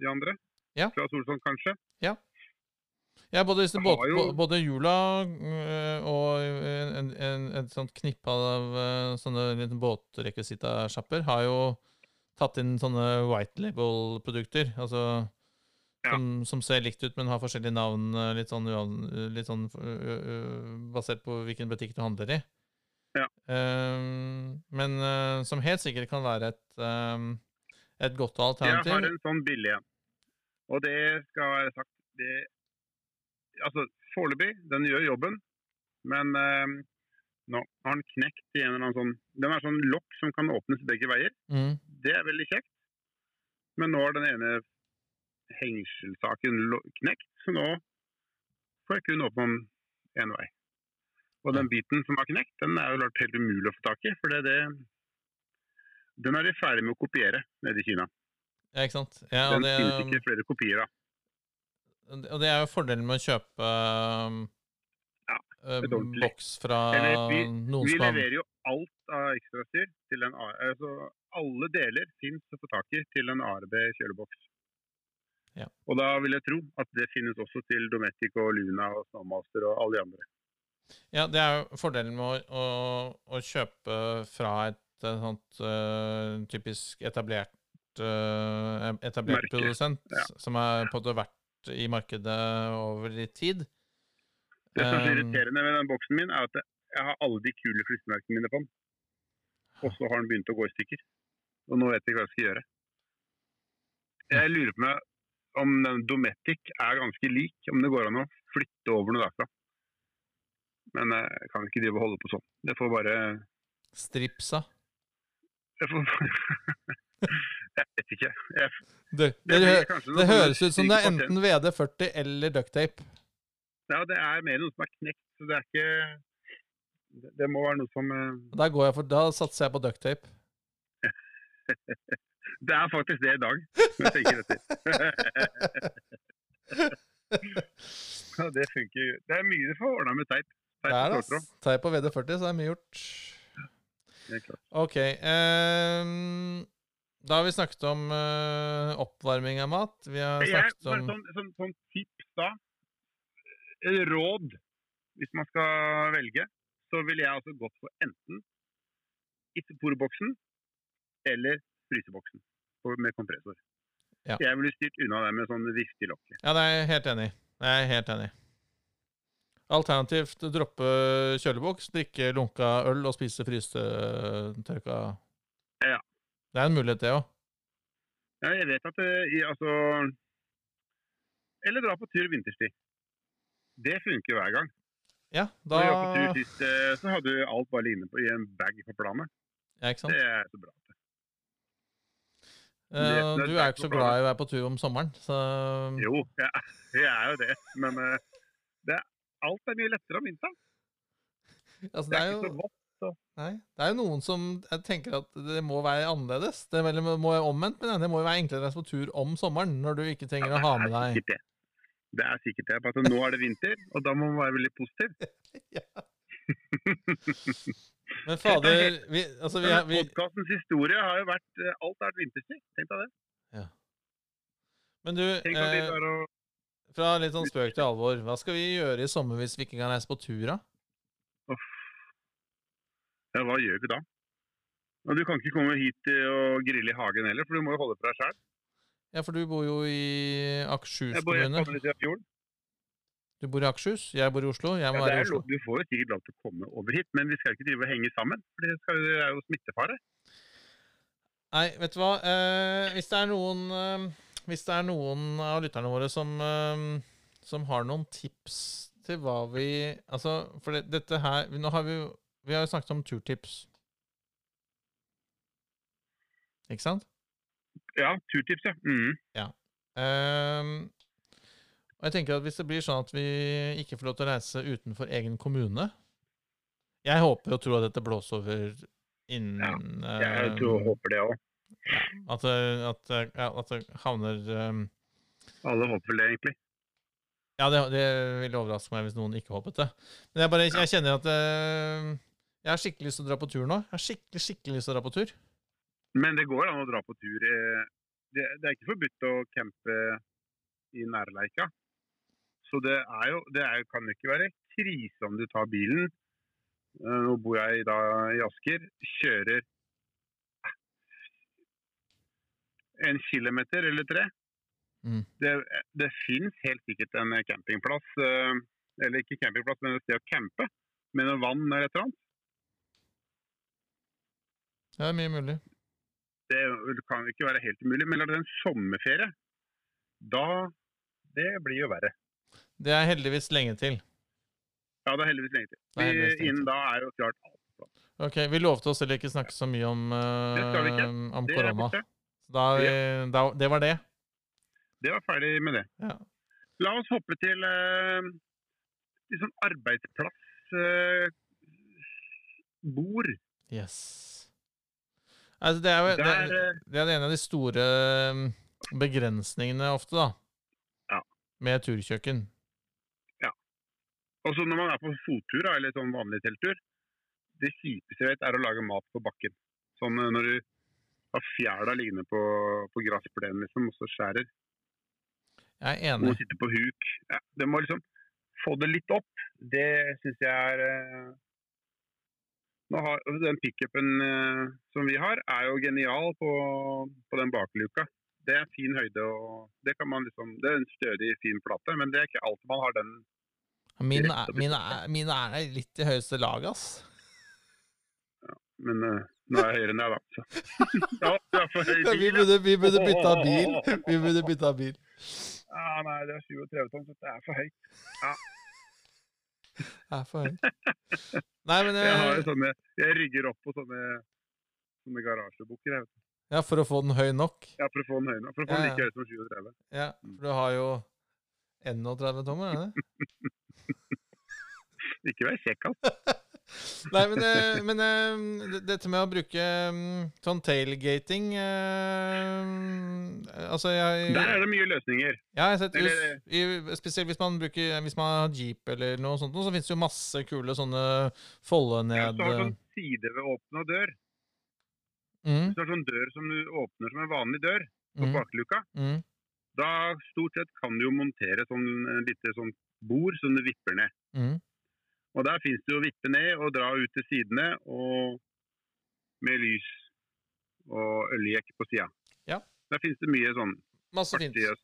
De andre. Ja. Fra Solsson, kanskje. Ja, både, båt, jo- både Jula øh, og en, en, et sånt knippe av øh, sånne båtrekvisittasjapper har jo tatt inn sånne white label-produkter. Altså Ja. som, som ser likt ut, men har forskjellige navn. Litt sånn, litt sånn basert på hvilken butikk du handler i. Ja. Um, men uh, som helt sikkert kan være et, um, et godt Jeg har en sånn billig en. Og det skal være sagt det, Altså, foreløpig, den gjør jobben. Men eh, nå har den knekt i en eller annen sånn Den er sånn lokk som kan åpnes begge veier. Mm. Det er veldig kjekt. Men nå har den ene hengselsaken knekt, så nå får jeg kun åpne den én vei. Og den biten som har knekt, den er jo klart helt umulig å få tak i. For det, det, den er de ferdig med å kopiere nede i Kina. Ja, ikke sant? Ja, Den det, finnes ikke flere kopier av. og det er jo fordelen med å kjøpe øhm, Ja, ordentlig. boks fra Eller vi- noen Vi som har leverer jo alt av ekstrastyr til en altså Alle deler finnes å få tak i til en ARB kjøleboks. Ja. Og da vil jeg tro at det finnes også til Dometic og Luna og Snowmaster og alle de andre. Ja, det er jo fordelen med å, å, å kjøpe fra et, et sånt uh, typisk etablert, uh, etablert produsent, ja. som er på en måte vært i markedet over litt tid. Det som er Um, irriterende med den boksen min, er at jeg har alle de kule klistremerkene mine på den. Og så har den begynt å gå i stykker. Og nå vet jeg ikke hva jeg skal gjøre. Jeg lurer på meg om den Dometic er ganske lik, om det går an å flytte over noe derfra. Men eh, jeg kan ikke drive og holde på sånn. Det får bare Stripsa. Jeg, får, jeg vet ikke. Jeg, Det, det, det sånn høres ut som det er enten VD40 eller ducktape. Ja, det er mer noe som er knekt, så det er ikke Det, det må være noe som eh, Da, går jeg for, da satser jeg på ducktape. Det er faktisk det i dag, når jeg tenker etter. Ja, det funker. jo. Det er mye du får ordna med teip. Det Teip er det. ass. Tar jeg på VD40, så er mye gjort. Det er klart. Ok. ehm, da har vi snakket om uh, oppvarming av mat. Vi har snakket om sånn, sånn, sånn tips da. Eh, Råd, hvis man skal velge, så ville jeg altså gått for enten Isoporboksen eller fryseboksen med kompressor. Ja. Jeg ville styrt unna det med sånn viftig lokk. Ja, det er jeg helt enig i. Det er jeg helt enig i. Alternativt droppe kjøleboks, drikke lunka øl og spise frysetørka Ja. Det er en mulighet, det òg. Ja, jeg vet at det, i, altså Eller dra på tur vinterstid. Det funker hver gang. Ja, da Når jeg var på tur sist, eh, så hadde du alt bare liggende på, i en bag på planet. Ja, ikke sant? Det er så bra. Eh, det du er er jo ikke så glad i å være på tur om sommeren, så Jo, jeg, jeg er jo det. Men uh, det, alt er mye lettere om vinteren. altså, Det det er er ikke så jo vått. Nei, det er jo noen som jeg tenker at det må være annerledes. Det er må være omvendt, men det må jo være enklere å reise på tur om sommeren, når du ikke trenger Ja, å ha med er deg det. Det er sikkert det. Bare at nå er det vinter, og da må man være veldig positiv. Men fader, vi, altså vi, er- vi Podkastens historie har jo vært eh, Alt har vært vinterstid. Tenk deg det. Men du, eh, fra litt sånn spøk til alvor, hva skal vi gjøre i sommer hvis vi ikke kan reise på tur, da? Ja, hva gjør vi da? Og du kan ikke komme hit eh, og grille i hagen heller, for du må jo holde for deg sjøl. Ja, for du bor jo i Akershus Jeg bor i kommune. Du bor i Akershus, jeg bor i Oslo. Jeg Ja, må det være i Oslo. lov- du får jo sikkert lov til å komme over hit, men vi skal ikke drive og henge sammen. For det, skal, det er jo smittefare. Nei, vet du hva? Eh, hvis det noen eh, Hvis det er noen av lytterne våre som, eh, som har noen tips til hva vi Altså, for det, dette her Nå har vi jo Vi har jo snakket om turtips. Ikke sant? Ja, turtips, ja. Mm. Ehm, og jeg tenker at hvis det blir sånn at vi ikke får lov til å reise utenfor egen kommune Jeg håper og tror at dette blåser over innen Jeg ehm, tror og håper det òg. at, det- at, at det havner um, Alle håper det, egentlig. Ja, det, det ville overraske meg hvis noen ikke håpet det. Men jeg, bare, jeg kjenner at ehm, jeg har skikkelig lyst til å dra på tur nå. Jeg har skikkelig, skikkelig lyst til å dra på tur. Men det går an å dra på tur. eh, Det, det er ikke forbudt å campe i nærleika. Så det er jo Det er, kan jo ikke være krise om du tar bilen. Eh, Nå bor jeg da i Asker. Kjører en kilometer eller tre. Mm. Det, det finnes helt sikkert en campingplass, eh, eller ikke campingplass, men et sted å campe. Med noe vann eller et eller annet. Det er mye mulig. Det kan ikke være helt umulig. Men er det en sommerferie, da Det blir jo verre. Det er heldigvis lenge til. Ja, det er heldigvis lenge til. Er Vi, heldigvis lenge innen til. da er jo klart alt. Ok, Vi lovte oss heller ikke snakke så mye om, eh, om er korona. da, ja. da, det var det. Det var ferdig med det. Ja. La oss hoppe til uh, liksom arbeidsplass Uh, bord. Yes. Altså, det er jo det, eh, det er en av de store eh, begrensningene ofte, da. Ja. Med turkjøkken. Ja. Og så når man er på fottur eller sånn vanlig telttur, det kjipeste jeg vet er å lage mat på bakken. Sånn eh, når du har fjæra liggende på, på gressplenen liksom, og så skjærer. Jeg er enig. Og sitter på huk. Ja, det må liksom få det litt opp, det syns jeg er eh, har, altså Den pickupen eh, som vi har, er jo genial på, på den bakluka. Det er fin høyde og det kan man liksom, det er en stødig, fin plate, men det er ikke alltid man har den. Min er, min er, min er litt i høyeste lag, ass. Ja, Men eh, nå er jeg høyere enn deg, da. Så. ja, Ja, vi, ja. burde, vi burde bytta bil. Vi burde bytta bil. Ja, nei, det er 37 tonn, så det er for høyt. Det er for. Nei, men Jeg, har jo eh, sånne, jeg rygger opp på sånne, sånne garasjebukker jeg. Ja, for å få den høy nok. Ja, for å få den høy nok. For å få Ja, den like høy som 37. Ja, for du har jo 31 tommer, er det? Ikke vær kjekk, altså. Nei, men, eh, men eh, dette med å bruke mm, sånn tailgating eh, Altså, jeg Der er det mye løsninger. Ja, jeg har sett Eller- i, Spesielt hvis man bruker Hvis man har jeep eller noe sånt, så finnes det jo masse kule sånne folde ned Ja, så har du sånn side ved åpna dør. mm, Hvis du har sånn dør som du åpner som en vanlig dør på mm, bakluka, mm, da stort sett kan du jo montere sånn lite sånn bord som du vipper ned. mm. Og der finnes det å vippe ned og dra ut til sidene og med lys og øljekk på sida. Ja. Der finnes det mye sånn Masse fint. artige,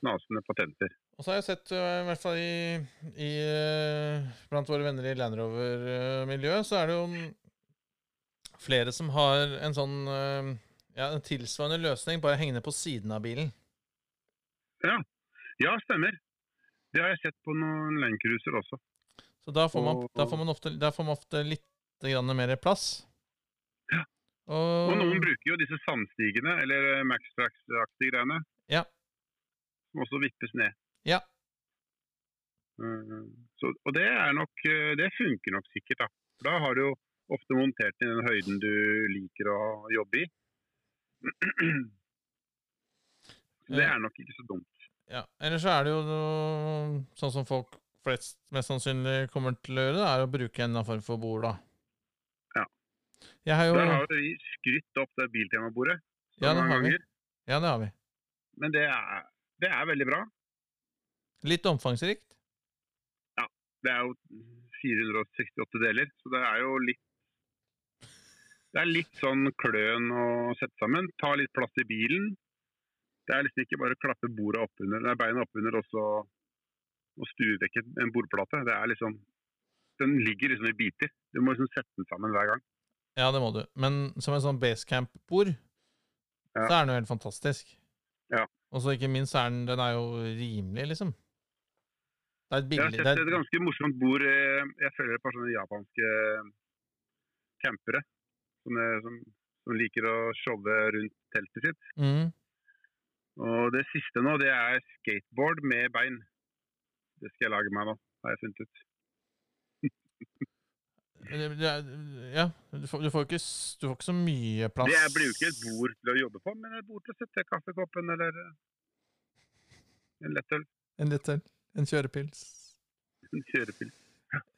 snasende patenter. Og så har jeg sett, øh, i hvert fall i, i øh, Blant våre venner i Land Rover-miljøet, så er det jo flere som har en sånn ja, en tilsvarende løsning, bare hengende på siden av bilen. Ja, stemmer. Det har jeg sett på noen Landcruiser også. Så da får man, Og- da får man, ofte, da får man ofte litt grann mer plass. Ja. Og, Og noen bruker jo disse sandstigene, eller eh, Maxtrax-aktige greiene, Ja. som også vippes ned. Ja. Eh, Så, og det er nok eh, Det funker nok sikkert, da. For da har du jo ofte montert i den høyden du liker å jobbe i. Så det er nok ikke så dumt. Ja, Ellers så er det jo noe, sånn som folk flest mest sannsynlig kommer til å gjøre, det er å bruke en form for bord, da. Ja. Jeg har jo Der har vi skrytt opp det biltemabordet Ja, det mange har vi. ganger. Ja, det har vi. Men det er, det er veldig bra. Litt omfangsrikt. Ja. Det er jo 468 deler, så det er jo litt Det er litt sånn kløn å sette sammen. Ta litt plass i bilen. Det er liksom ikke bare å klappe bordet oppunder, nei, beina oppunder og så og stue vekk en- bordplate. Det er liksom Den ligger liksom i biter. Du må liksom sette den sammen hver gang. Ja, det må du. Men som en sånn basecamp-bord, Ja. så er den jo helt fantastisk. Ja. Og så ikke minst er den, den er jo rimelig, liksom. Det er et Jeg har sett det et ganske morsomt bord. eh, Jeg følger et par sånne japanske campere som, er, som, som liker å showe rundt teltet sitt. mm, Og det siste nå, det er skateboard med bein. Det skal jeg lage meg nå, har jeg funnet ut. Ja, du får, du, får ikke, du får ikke så mye plass. Det blir jo ikke et bord til å jobbe på, men et bord til å sette kaffekoppen eller eh, en lettøl. En lettøl. en kjørepils. En kjørepils.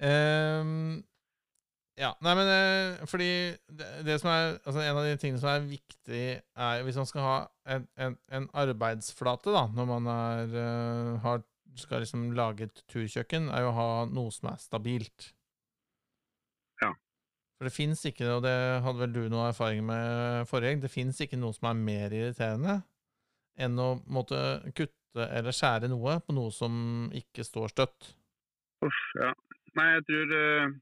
Um, ja, nei, men eh, fordi det, det som er altså En av de tingene som er viktig, er hvis man skal ha en, en, en arbeidsflate, da, når man er, eh, har, skal liksom lage et turkjøkken, er jo å ha noe som er stabilt. Ja. For det fins ikke, og det hadde vel du noe erfaring med forrige det fins ikke noe som er mer irriterende enn å måtte kutte eller skjære noe på noe som ikke står støtt. Uff, ja. Nei, jeg tror uh,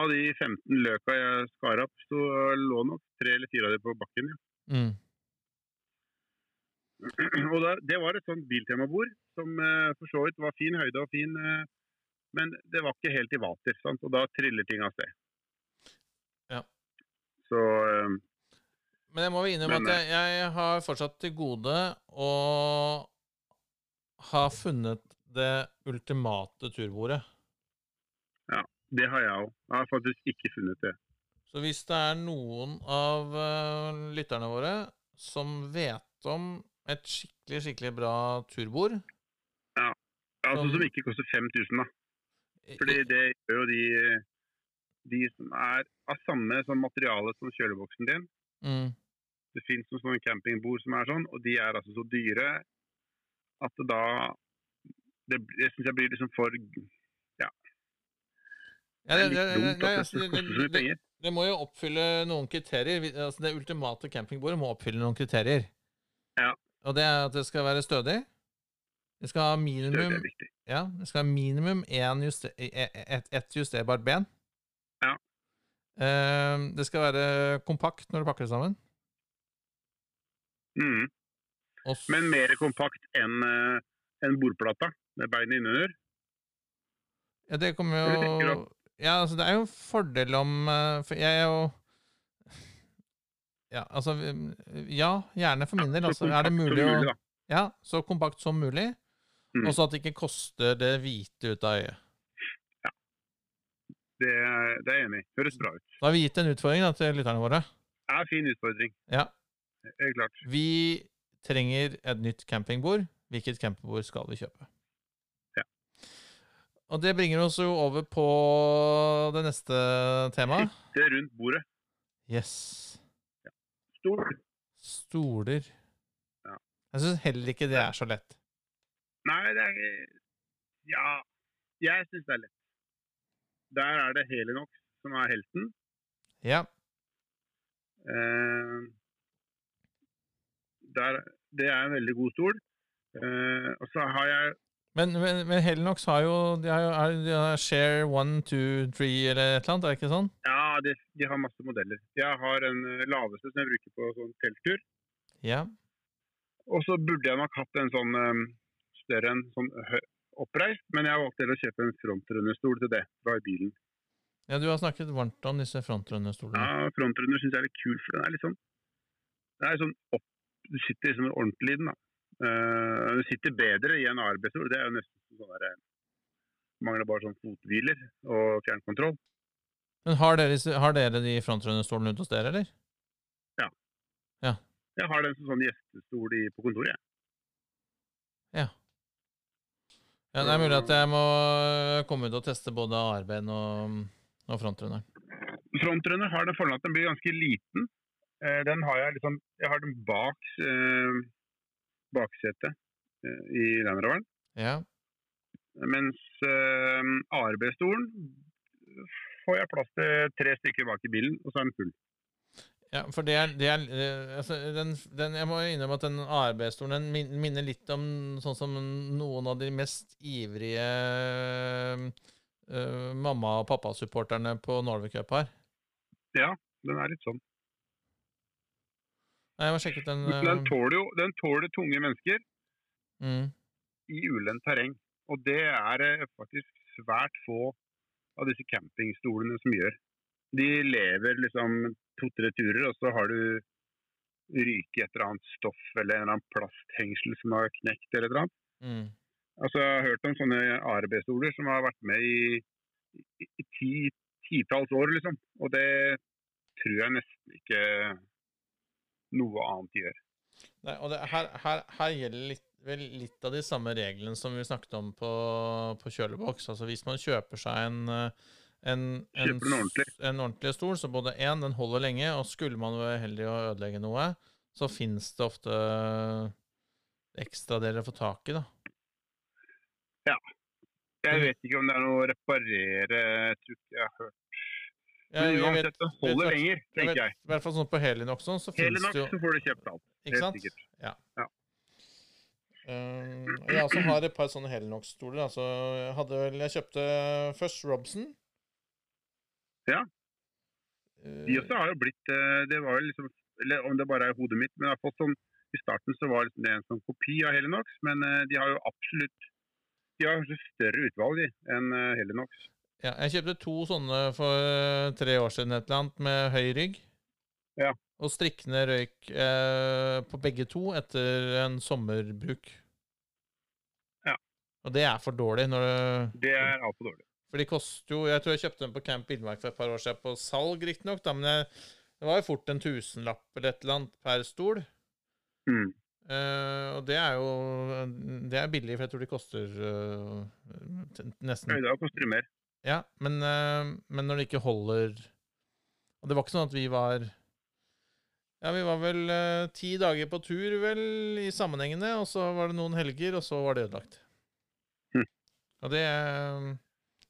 av de 15 løka jeg skar opp, så lå nok tre eller fire av dem på bakken. Ja. Mm. Og da, det var et sånt biltemabord som eh, for så vidt var fin høyde og fin, eh, men det var ikke helt i vater, sant? og da triller ting av sted. Ja. Så eh, Men jeg må jo innrømme Men, at jeg, jeg har fortsatt til gode å ha funnet det ultimate turbordet. det har jeg òg. Jeg har faktisk ikke funnet det. Så hvis det er noen av lytterne våre som vet om et skikkelig, skikkelig bra turbord Altså Som- ikke koster 5000, da. Fordi det gjør jo de, de som er av samme sånn materiale som kjøleboksen din. mm, Det finnes noen sånne campingbord som er sånn, og de er altså så dyre at det da Det, det syns jeg blir liksom for Ja, Det det, er litt det, dumt at det altså, skal så mye penger. det må jo oppfylle noen kriterier. Altså, det ultimate campingbordet må oppfylle noen kriterier. Ja. Og det er at det skal være stødig. Det skal ha minimum. Ja, det skal ha minimum én juster, ett et justerbart ben. Ja. Uh, det skal være kompakt når du pakker det sammen. Mm. Også, Men mer kompakt enn en bordplata, med beinet innunder. ja, det kommer jo Ja, altså, det er jo en fordel om eh, For jeg er jo Ja, altså Ja, gjerne for min del. Altså, er det mulig å. Ja, så kompakt som mulig. Mm. Og så at det ikke koster det hvite ut av øyet. Det, er- det er jeg enig i. Høres bra ut. Da har vi gitt en utfordring da, til lytterne våre. Det er en fin utfordring. Ja. Helt klart. Vi trenger et nytt campingbord. Hvilket campingbord skal vi kjøpe? Ja. Og det bringer oss jo over på det neste temaet. Det er rundt bordet. Yes. Stol. Stoler. Ja. Jeg syns heller ikke det er så lett. Nei, det er Ja, jeg syns det er lett. Der er det Helinox som er helten. Ja. Eh, der, det er en veldig god stol. Eh, og så har jeg Men, men, men Helinox har jo De har jo de har Share 1, 2, 3 eller et eller annet, er det ikke sånn? Ja, de, de har masse modeller. Jeg har en eh, laveste som jeg bruker på sånn telttur. Ja. Og så burde jeg nok hatt en sånn eh, større en sånn oppreist, men jeg valgte å kjøpe en frontrunnerstol til det fra bilen. ja, du har snakket varmt om disse frontrunnerstolene. Ja, frontrunder syns jeg er litt kul, for den er litt sånn det er sånn opp Du sitter liksom ordentlig i den, da. Uh, du sitter bedre i en ARB-stol. Det er jo nesten sånn der eh, Mangler bare sånn fothviler og fjernkontroll. Men har dere, har dere de frontrunnerstolene ute hos dere, eller? Ja Jeg har den som sånn gjestestol på kontoret, jeg. Ja, det er mulig at jeg må komme ut og teste både ARB-en og, og frontrunner. Frontrunner har den fordelen at den blir ganske liten. Eh, den har jeg liksom Jeg har den bak eh, baksetet eh, i Land Roveren. Ja. Mens eh, ARB-stolen får jeg plass til tre stykker bak i bilen, og så er den full. Ja, for det er, det er eh, altså, den, den, Jeg må innrømme at den ARB-stolen den minner litt om sånn som noen av de mest ivrige uh, mamma- og pappasupporterne på Norway Cup har. Ja, den er litt sånn. Nei, Jeg må sjekke ut den den eh, tåler jo den tåler tunge mennesker mm. i ulendt terreng. Og det er faktisk svært få av disse campingstolene som gjør. De lever liksom to-tre turer, og så har du ryket et eller annet stoff eller en eller annen plasthengsel som har knekt eller et eller annet. Mm. Altså, jeg har hørt om sånne ARB-stoler som har vært med i, i, i ti, titalls år, liksom. Og det tror jeg nesten ikke noe annet gjør. Nei, og det, her, her, her gjelder litt, vel litt av de samme reglene som vi snakket om på, på kjøleboks. Altså hvis man kjøper seg en, eh, en, en, en, ordentlig. en ordentlig stol, så både én, den holder lenge, og skulle man være heldig å ødelegge noe, så fins det ofte ekstradeler å få tak i, da. Jeg Mm. vet ikke om det er noe å reparere, jeg tror ikke jeg har hørt. Jeg, Men jeg vet, uansett, det holder vet- lenger, jeg tenker jeg. I hvert fall sånn på Helinox sånn, så finnes fins det jo så får du kjøpt alt. Ikke sant? sikkert. Ja. Ja. Um, jeg også har et par sånne Helinox-stoler. Altså, jeg Jeg kjøpte først Robson. Ja. Eh, De også har jo blitt eh, Det var jo liksom Eller om det bare er hodet mitt, men jeg har fått sånn I starten så var det en sånn kopi av Helinox, men eh, de har jo absolutt De har større utvalg enn Helenox. Ja, jeg kjøpte to sånne for tre år siden, et eller annet, med høy rygg. Ja. Og strikkene røyk eh, på begge to etter en sommerbruk. Ja. Og det er for dårlig. Når du Det er altfor dårlig. For de koster jo Jeg tror jeg kjøpte dem på Camp Villmark for et par år siden, på salg riktignok, men jeg, det var jo fort en tusenlapp eller et eller annet per stol. Mm. Uh, og det er jo Det er billig, for jeg tror de koster uh, nesten Ja, da koster det mer. Ja, men, uh, men når det ikke holder Og det var ikke sånn at vi var Ja, vi var vel ti dager på tur, vel, i sammenhengende, og så var det noen helger, og så var det ødelagt. Mm. Og det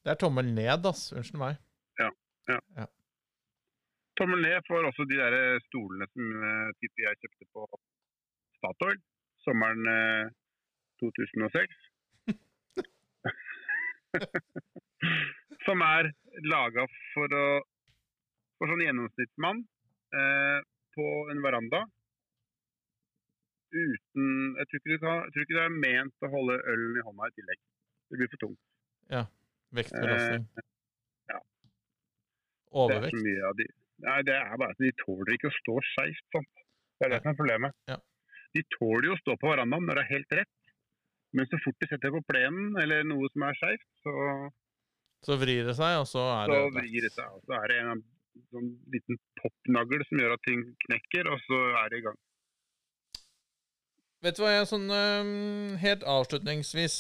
Det er tommel ned, ass. Unnskyld meg. Tommel ned for også de der stolene som eh, jeg kjøpte på Statoil sommeren eh, 2006. som er laga for å for sånn gjennomsnittsmann eh, på en veranda. Uten jeg tror, kan, jeg tror ikke det er ment å holde ølen i hånda i tillegg. Det blir for tungt. Vektbelastning. ja. Det er Overvekt. så mye av de Nei, det er bare at de tåler ikke å stå skeivt. sånn. Det er det som er problemet. Ja. De tåler jo å stå på verandaen når det er helt rett. Men så fort de setter på plenen eller noe som er skeivt, så, Så vrir det seg, og så er så det vrir det seg. Og så er det en sånn liten popnagl som gjør at ting knekker, og så er det i gang. Vet du hva jeg sånn Helt avslutningsvis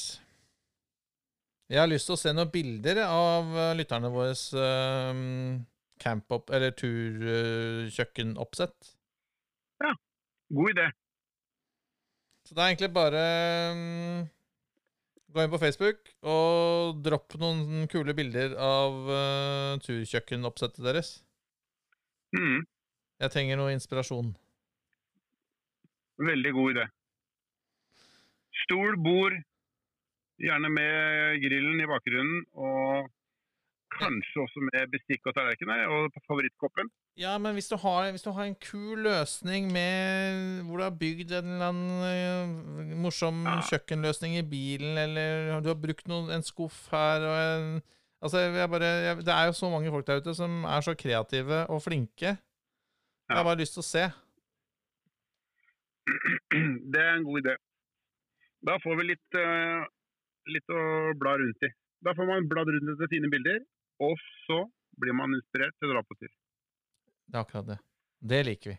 Jeg har lyst til å se noen bilder av øh, lytterne våre øhm, camp-opp, eller turkjøkkenoppsett. God idé. Så det er egentlig bare um, Gå inn på Facebook og dropp noen kule bilder av uh, turkjøkkenoppsettet deres. Mm, Jeg trenger noe inspirasjon. veldig god idé. Stol, bord, gjerne med grillen i bakgrunnen, og kanskje også med bestikk og tallerkener, og favorittkoppen. Ja, men hvis du, har, hvis du har en kul løsning med hvor du har bygd en eller annen eh, morsom Ja. kjøkkenløsning i bilen, eller du har brukt noen, en skuff her og en Altså, jeg bare, jeg, Det er jo så mange folk der ute som er så kreative og flinke. Jeg har bare lyst til å se. Det er en god idé. Da får vi litt, eh, litt å bla rundt i. Da får man bladd rundt etter fine bilder, og så blir man inspirert til å dra på tur. Det er akkurat det. Det liker vi.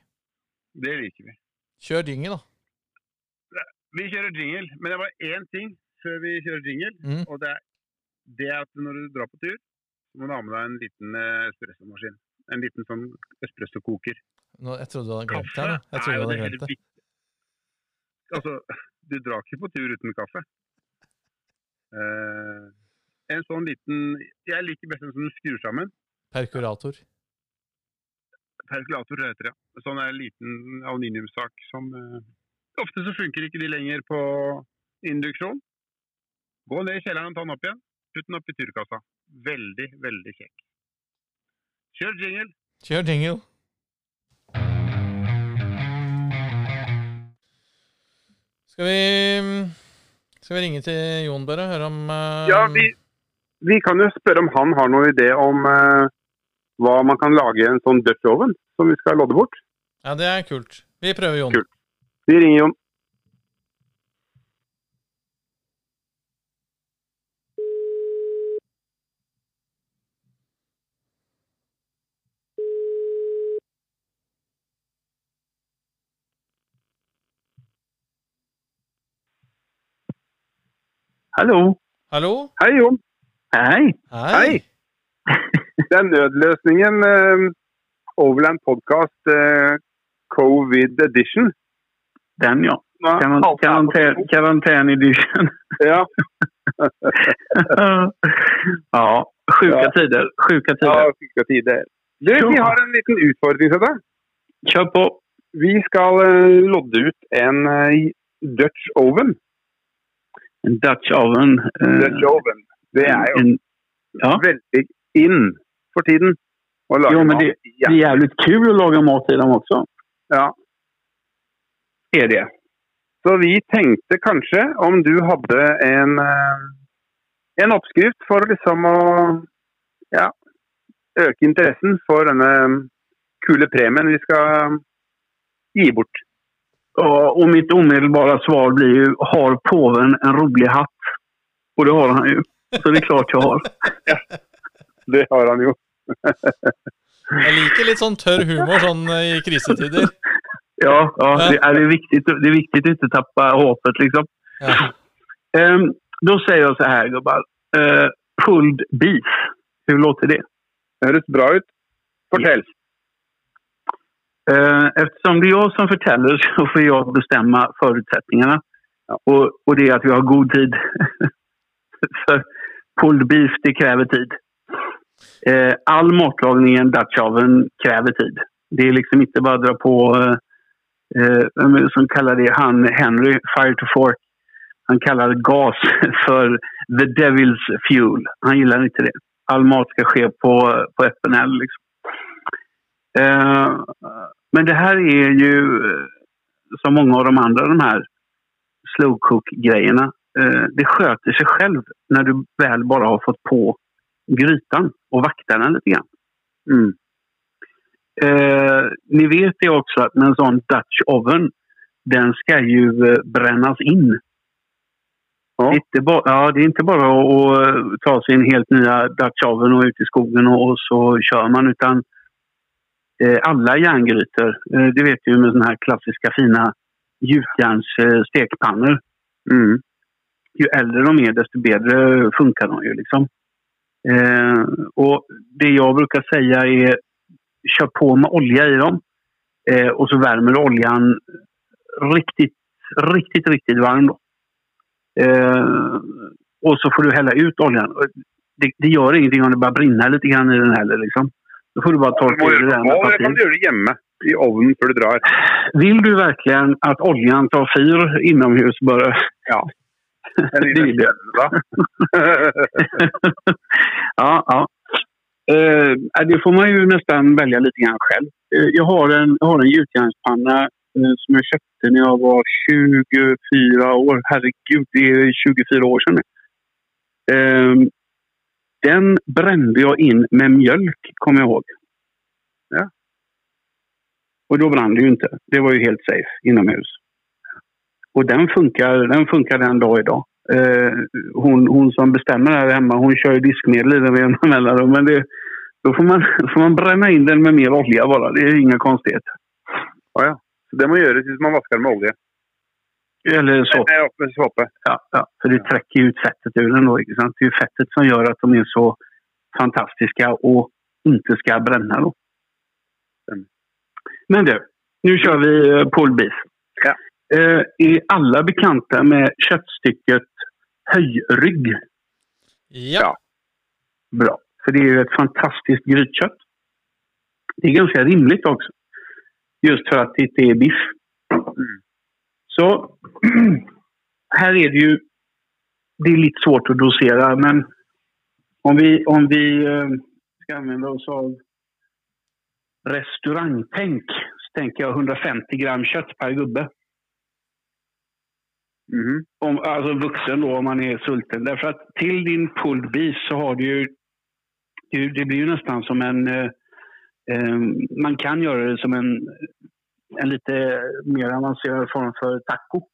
Det liker vi. Kjør jingle, da. Vi kjører jingle, men det var én ting før vi kjører jingle. Mm. Og det er, det er at når du drar på tur, så må du ha med deg en liten eh, espressomaskin. En liten sånn espressokoker. Nå, jeg trodde du hadde glemt det. Jeg trodde du hadde glemt det. Altså, du drar ikke på tur uten kaffe. Eh, en sånn liten Jeg liker best den som du skrur sammen. Perkurator. Perkulator heter det. ja. Sånn er en liten aluminiumssak som eh, Ofte så funker ikke de lenger på induksjon. Gå ned i kjelleren og ta den opp igjen. Putt den opp i turkassa. Veldig, veldig kjekk. Kjør jingle. Kjør jingle. Skal vi Skal vi ringe til Jon, bare? og Høre om uh... Ja, vi, vi kan jo spørre om han har noen idé om uh, hva man kan lage i en sånn Dutch oven som vi skal lodde bort. Ja, det er kult. Vi prøver, Jon. Kult. Vi ringer Jon. Hallo. Hallo? Hei, Jon. Hei. Hei. Det er nødløsningen eh, Overland Podcast eh, Covid Edition. Den ja. Nå Karan- alt på Karantän, edition. Ja, ja, sjuka Ja. tider. Sjuka ja sjuka tider. Du, vi har en liten utfordring til deg. Kjør på. Vi skal eh, lodde ut en eh, Dutch oven. En Dutch oven. eh, Dutch oven. Det er jo en, ja, veldig in for tiden. Å lage Jo, men mat. det- det er jævlig kul å lage mat i dem også. Ja. Er det. Så vi tenkte kanskje om du hadde en, eh, en oppskrift for liksom å ja, øke interessen for denne kule premien vi skal gi bort. Ja, och mitt omedelbara svar blir ju, har påven en rolig hatt? Och det har han ju. Så det er klart jeg har. Det har han jo. Jeg liker litt sånn tørr humor sånn eh, i krisetider. Ja, ja det, er det, viktigt, det er viktig å ikke tappe håpet, liksom. Ja. Um, da sier jeg så her, gubbar. Uh, pulled beef. Hvordan låter det? Det høres bra ut. Fortell. Eh, eftersom det är jag som förtäller så får jag bestämma förutsättningarna. Och, och det är att vi har god tid. för, pulled beef, det kräver tid. Eh, all matlagning i en Dutch oven kräver tid. Det är liksom inte bara att dra på, eh, eh, som kallar det, han Henry, Fire to Fork. Han kallar gas för the devil's fuel. Han gillar inte det. All mat ska ske på, på öppen eld. Liksom. Eh, men det här är ju, eh, som många av de andra de här slow cook-grejerna, eh, det sköter sig själv när du väl bara har fått på grytan och vaktar den lite grann. Mm. Eh, ni vet ju också att med en sån Dutch oven, den ska ju eh, brännas in. Ja. Det, är inte bara, ja, det är inte bara att, ta sin helt nya Dutch oven och ut i skogen och, och så kör man utan alla järngrytor, eh, det vet du med såna här klassiska fina gjutjärnsstekpannor. Eh. Mm. ju äldre de är desto bättre funkar de ju. Liksom. Eh, och det jag brukar säga är kör på med olja i dem eh, och så värmer du oljan riktigt, riktigt, riktigt varm. Eh, och så får du hälla ut oljan. Det, det gör ingenting om det bara brinner lite grann i den heller. Liksom. Då får du bare tolke det. må med nå, eller kan du gjøre det hjemme i ovnen før du drar? Vill du verkligen at oljan tar fyr innomhus bare? Ja. Det vill jag. Da. ja, ja. Eh, det får man ju nästan välja lite grann själv. jeg har en, har en gjutjärnspanna eh, som jeg kjøpte da jeg var 24 år. Herregud, det er 24 år siden. Eh, den brände jag in med mjölk, kommer jag ihåg. Ja. Och då brann det ju inte. Det var ju helt safe inomhus. Och den funkar den, funkar den dag idag. Eh, hon, hon som bestämmer här hemma, hon kör ju diskmedel i den med jämna mellanrum. Men det, då får man, får man bränna in den med mer olja bara. Det är inga konstigheter. Ja, ja. Så det må gjøres hvis man vasker med olje. Eller såpe. Såpe. Ja, ja, för det trekker ut fettet ur den ikke sant? Det er jo fettet som gjør at de er så fantastiske og ikke skal brenne. då. Mm. Men du, nå kjører vi eh, beef. Ja. Eh, er alle bekjente med kjøttstykket høyrygg? Ja. Bra. For det er jo et fantastisk grytkött. Det er ganske rimelig også, Just for at det ikke er biff. Så her er det jo Det er litt svårt å dosere, men om vi, om vi skal anvende oss av restauranttenk, så tenker jeg 150 gram kjøtt per gubbe. Mm. om, altså då om man er sulten. Derfor at til din pulled beef så har du jo det, det blir jo nesten som en, eh, eh, man kan gjøre det som en, en lite mer avancerad form för taco.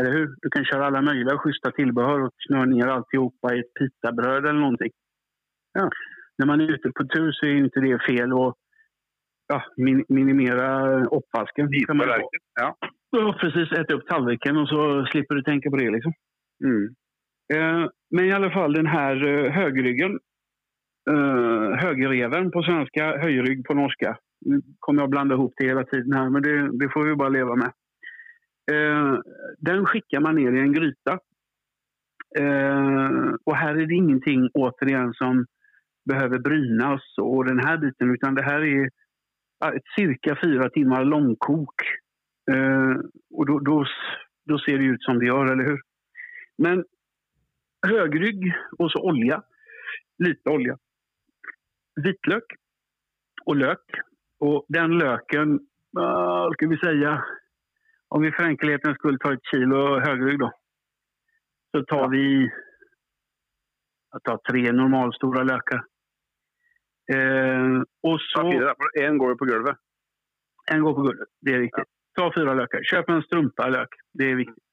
Eller hur? Du kan köra alla möjliga schyssta tillbehör och knöra ner alltihopa i ett pitabröd eller någonting. Ja. När man är ute på tur så är inte det fel att ja, min, minimera. Ja. Ja, precis. Äta upp tallriken och så slipper du tänka på det. Liksom. Mm. Eh, men i alla fall den här eh, högryggen. Eh, högerreven på svenska, höjrygg på norska. Nu kommer jag blanda ihop det hela tiden här, men det, det får vi bara leva med. Eh, den skickar man ner i en gryta. Eh, och här är det ingenting återigen som behöver brynas och den här biten, utan det här är ett cirka fyra timmar långkok. Eh, och då, då, då ser det ut som det gör, eller hur? Men högrygg och så olja. Lite olja. Vitlök och lök. Och den löken, vad ska vi säga, om vi för enkelhetens skull tar ett kilo högrygg då. Så tar vi, jag tar tre normalstora lökar. Eh, och så... én går på gulvet. En går på gulvet, det är viktigt. Ta fyra lökar. Köp en strumpa lök, det är viktigt.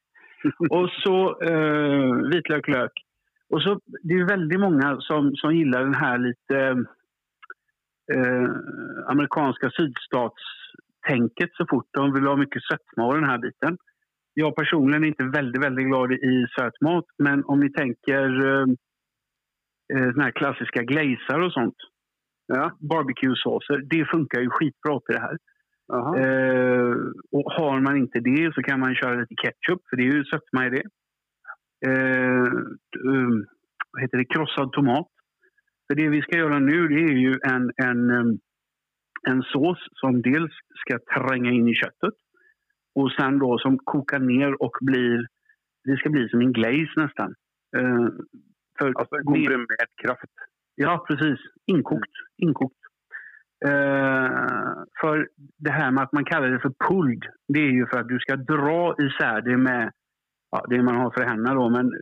och så eh, vitlök, lök. Och så, det är väldigt många som, som gillar den här lite eh, amerikanska sydstatstänket så fort de vill ha mycket sötma och den här biten. Jag personligen är inte väldigt, väldigt glad i söt mat, men om ni tänker eh, eh, såna här klassiska glazar och sånt. Ja, barbecue-såser, det funkar ju skitbra till det här. Eh, och har man inte det så kan man köra lite ketchup, för det är ju sötma i det. Eh, um, vad heter det, krossad tomat. För det vi ska göra nu det är ju en, en, en sås som dels ska tränga in i köttet och sen då som kokar ner och blir, det ska bli som en glaze nästan. Eh, för en komprimerad kraft. Ja, precis. Inkokt. Inkokt. Uh, för det här med att man kallar det för pulled, det är ju för att du ska dra isär det med ja, det man har för händerna då. Men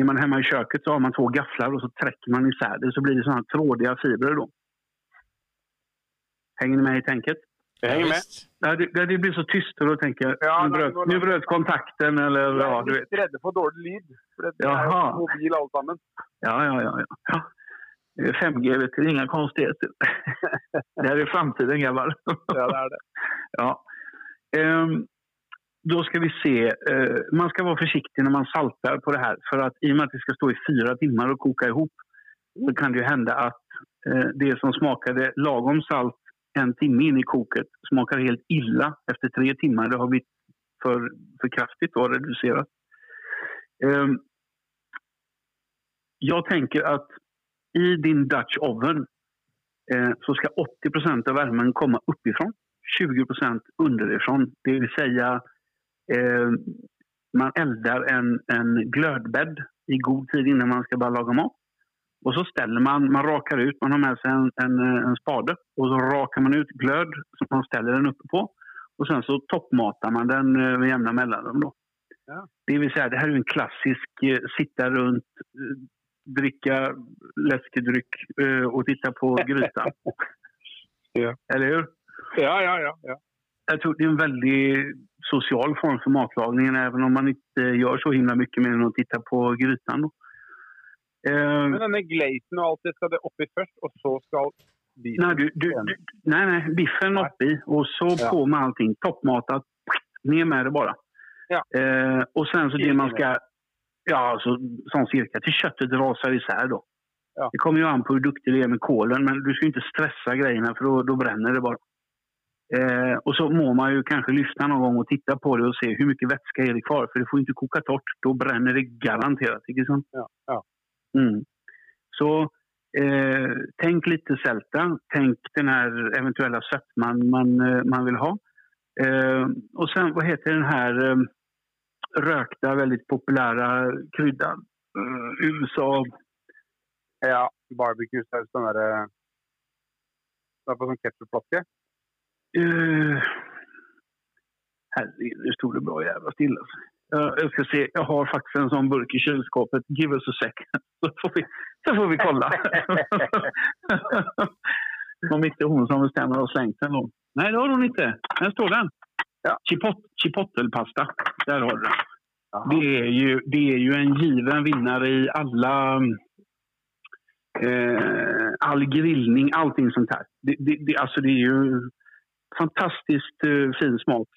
är man hemma i köket så har man två gafflar och så träcker man isär det så blir det sådana trådiga fibrer då. Hänger ni med i tänket? Jag hänger med. Ja, det, det blir så tyst och då tänker jag, Ja, nu, bröt, nu bröt kontakten eller Jeg ja, du vet. for dårlig lyd. For det er Jaha. jo mobil alle. Ja, ja, ja. ja. ja. Eh, 5G, vet du, inga konstigheter. det här är framtiden grabbar. Ja, det er det. Ja. Ehm, då ska vi se. Eh, man ska vara försiktig när man saltar på det här. För att i och med att det ska stå i fyra timmar och koka ihop så kan det ju hända att eh, det som smakade lagom salt en timme in i koket smakar helt illa efter tre timmar. Det har blivit för, för kraftigt och reducerat. Ehm, jag tänker att i din Dutch oven eh, så ska 80% av värmen komma uppifrån. 20% underifrån. Det vill säga eh, man eldar en, en glödbädd i god tid innan man ska börja laga mat. Och så ställer man, man rakar ut, man har med sig en, en, en spade och så rakar man ut glöd som man ställer den uppe på. Och sen så toppmatar man den eh, med jämna mellanrum. Då. Ja. Det vill säga, det här är en klassisk eh, sitta runt, eh, dricka läskedryck eh, och titta på grytan. Ja. Eller hur? Ja, ja, ja. ja. Jag tror det är en väldigt social form för matlagningen även om man inte gör så himla mycket mer än att titta på grytan. Då. Eh, Men denne glazen og alt det, skal det oppi først, og så skal biffen Nei, du, du, du, nei, nei biffen oppi, og så Ja. på med allting. Toppmatat, Ned med det bare. Ja. Eh, og sen så det man skal ja så, sånn cirka Til kjøttet raser især, da. Ja. Det kommer jo an på hvor duktig du er med kolen men du skal ikke stressa greiene, for da brenner bränner det bara. Eh, och så må man ju kanske lyssna någon gång och titta på det och se hur mycket vätska är det kvar. För det får inte koka torrt. Då bränner det garanterat. ikke sant? Ja, ja. Mm. Så eh, tänk lite sälta. Tänk den här eventuella sötman man, eh, man vill ha. Eh, och sen, vad heter den här eh, rökta, väldigt populära kryddan? Eh, USA. Ja, barbecue-saus, den derre Det er på sånn ketsjupflaske. Uh, herregud, nu stod det bra jävla stilla. Uh, jag ska se, jag har faktiskt en sån burk i kylskåpet. Give us a second. Så får vi, så får vi kolla. Om inte hon som bestämmer har slängt den då. Nej, det har hon inte. Här står den. Ja. Chipot, chipottelpasta. Där har du den. Det är, ju, det är ju en given vinnare i alla... Eh, all grillning, allting sånt här. Det, det, det, alltså det är ju fantastiskt uh, fin smak.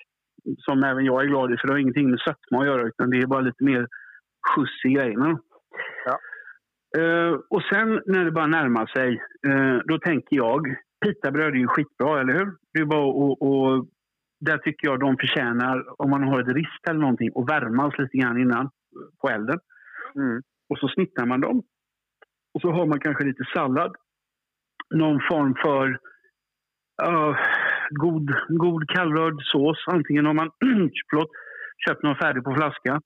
Som även jag är glad i, för det har ingenting med sötma att göra utan det är bara lite mer skjuts i grejerna. Ja. Uh, och sen när det bara närmar sig, uh, då tänker jag, pitabröd är ju skitbra, eller hur? Det är bara och, och där tycker jag de förtjänar, om man har ett rist eller någonting, att värmas lite grann innan på elden. Mm. Och så snittar man dem. Och så har man kanske lite sallad. Någon form för uh, god, god kallrörd sås. Antingen har man förlåt, köpt någon färdig på flaska.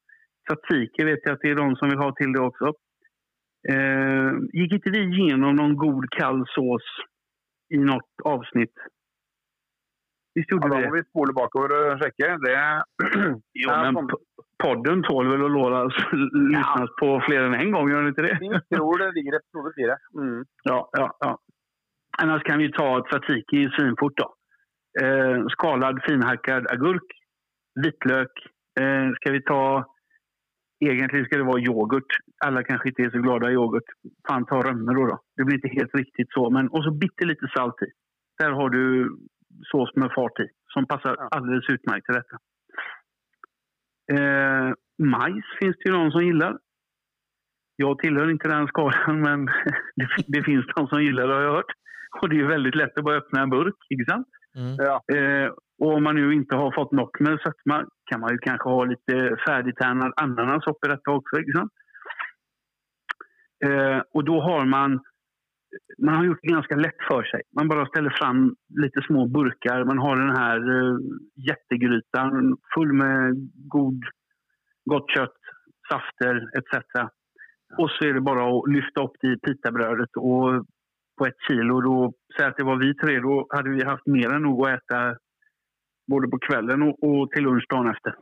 Tzatziki vet jag att det är de som vill ha till det också. Eh, gick inte vi igenom någon god kall sås i något avsnitt? Visst Ja, gjorde da vi må det? vi spole bakover og sjekke. Det Jo, men podden tål väl att låras, lyssnas på fler än en gång, gör den inte det? Vi tror det ligger i episode fire. Mm. Ja, ja, ja. Annars kan vi ta tzatziki svinfort då. Eh, skalad finhackad agurk, vitlök. Eh, ska vi ta... Egentligen ska det vara yoghurt. Alla kanske inte är så glada i yoghurt. Fan, ta römme då, då. Det blir inte helt riktigt så. Men, och så bitte lite salt i. Där har du sås med fart i. Som passar alldeles utmärkt till detta. Eh, majs finns det ju någon som gillar. Jag tillhör inte den skalan, men det, det finns de som gillar det har jag hört. Och det är ju väldigt lätt att bara öppna en burk, inte sant? Mm. Ja. Eh, och om man nu inte har fått nog med sötma kan man ju kanske ha lite färdigtärnad ananas upp i detta också, sant? Eh, och då har man, man har gjort det ganska lätt för sig. Man bara ställer fram lite små burkar. Man har den här eh, jättegrytan full med god, gott kött, safter etc. Och så är det bara att lyfta upp det i pitabrödet och på ett kilo. Då, säg att det var vi tre, då hade vi haft mer än nog att äta både på kvällen och, och till lunch dagen efter.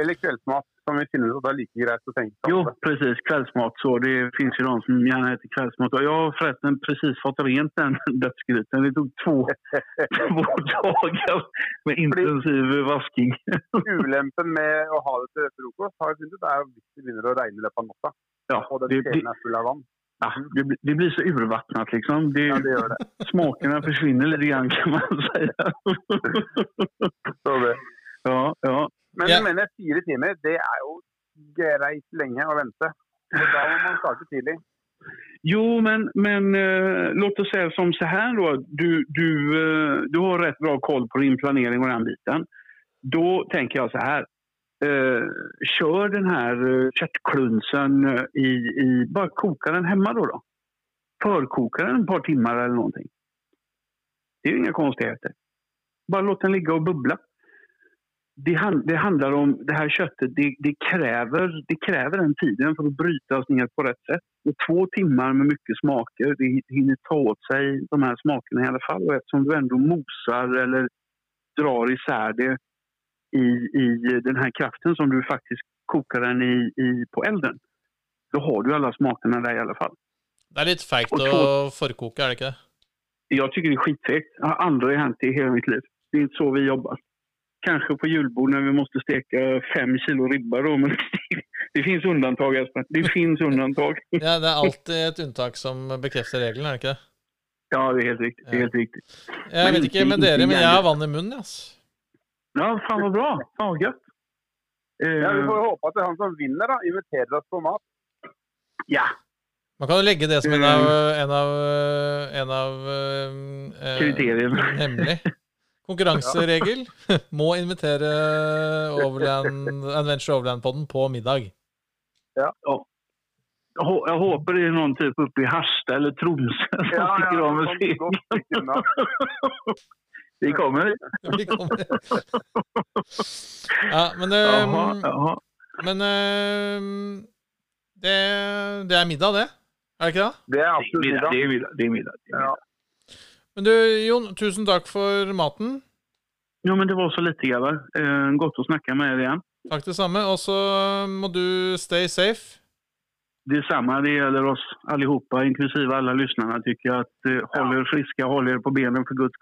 Eller kveldsmat, som vi finner ut det er like greit å tenke på. Jo, precis. Kvällsmat. Så det finns ju de som gärna äter kvällsmat. Och jag har förresten precis fått rent den dödsgrytan. Det tog två, två dagar med intensiv vasking. Ulempen med å ha det til frokost har jeg funnet ut, er hvis det begynner å regne i løpet av natta, Ja, og den kjelen er full av vann. Ja, det, blir- det blir så urvattnet, liksom. Det, Ja, det gjør det. Smakene forsvinner litt, grann kan man si. Ja, ja. Men yeah. mener fire timer, det er jo greit lenge å vente. Så da må man starte tidlig. Jo, men, men uh, låt oss si som så her, da. Du, du, uh, du har rett bra koll på din planering og den biten. Da tenker jeg så här. Eh, kör den här eh, köttklunsen eh, i, i... Bara koka den hemma då. då. Förkoka den ett par timmar eller någonting. Det är ju inga konstigheter. Bara låt den ligga och bubbla. Det, hand, det handlar om det här köttet. Det, det, kräver, det kräver den tiden för att brytas ner på rätt sätt. Och två timmar med mycket smaker, det hinner ta åt sig de här smakerna i alla fall. Och eftersom du ändå mosar eller drar isär det i, i den här kraften som du faktiskt kokar den i, i på elden. Då har du alla smakerna där i alla fall. Det er litt feigt å forkoke, er det ikke det? Jag tycker det är skitfegt. Det har aldrig hänt i hela mitt liv. Det är inte så vi jobbar. Kanske på julbord när vi måste steka fem kilo ribba då, men det finns undantag Espen. Det finns undantag. Ja, det er alltid et unntak som bekrefter regelen, er det ikke det? Ja, det är helt riktigt. Det är helt riktigt. Jeg vet ikke- ikke med ikke dere, men jeg har vann i munnen, ass. Ja, faen så bra. Faen så godt. Eh, Ja, vi får håpe at det er han som vinner, da, inviterer oss på mat. ja, Man kan jo legge det som en av, en av, en av eh, Kriteriene. Hemmelig. Konkurranseregel. Må invitere Overland, Adventure Overland-podden på middag. Ja. Jeg håper det er noen type oppe i Harstad eller Tromsø som Ja, ja, om sånn musik. godt. Vi kommer. Vi kommer. Ja, men, Jaha, aha, aha. men det, det er middag, det. Er det ikke det? Det er absolutt middag. middag. Det er middag. Det er middag. Det är middag. Ja. Men du, Jon, tusen takk for maten. Jo, men det var så lite grabbar. Eh, gott att snacka med deg igjen. Takk det samme. Og så må du stay safe. Detsamma, det gjelder oss allihopa, inklusive alla lyssnarna, tycker jag. Att eh, håll dere friska, håll er på benen for guds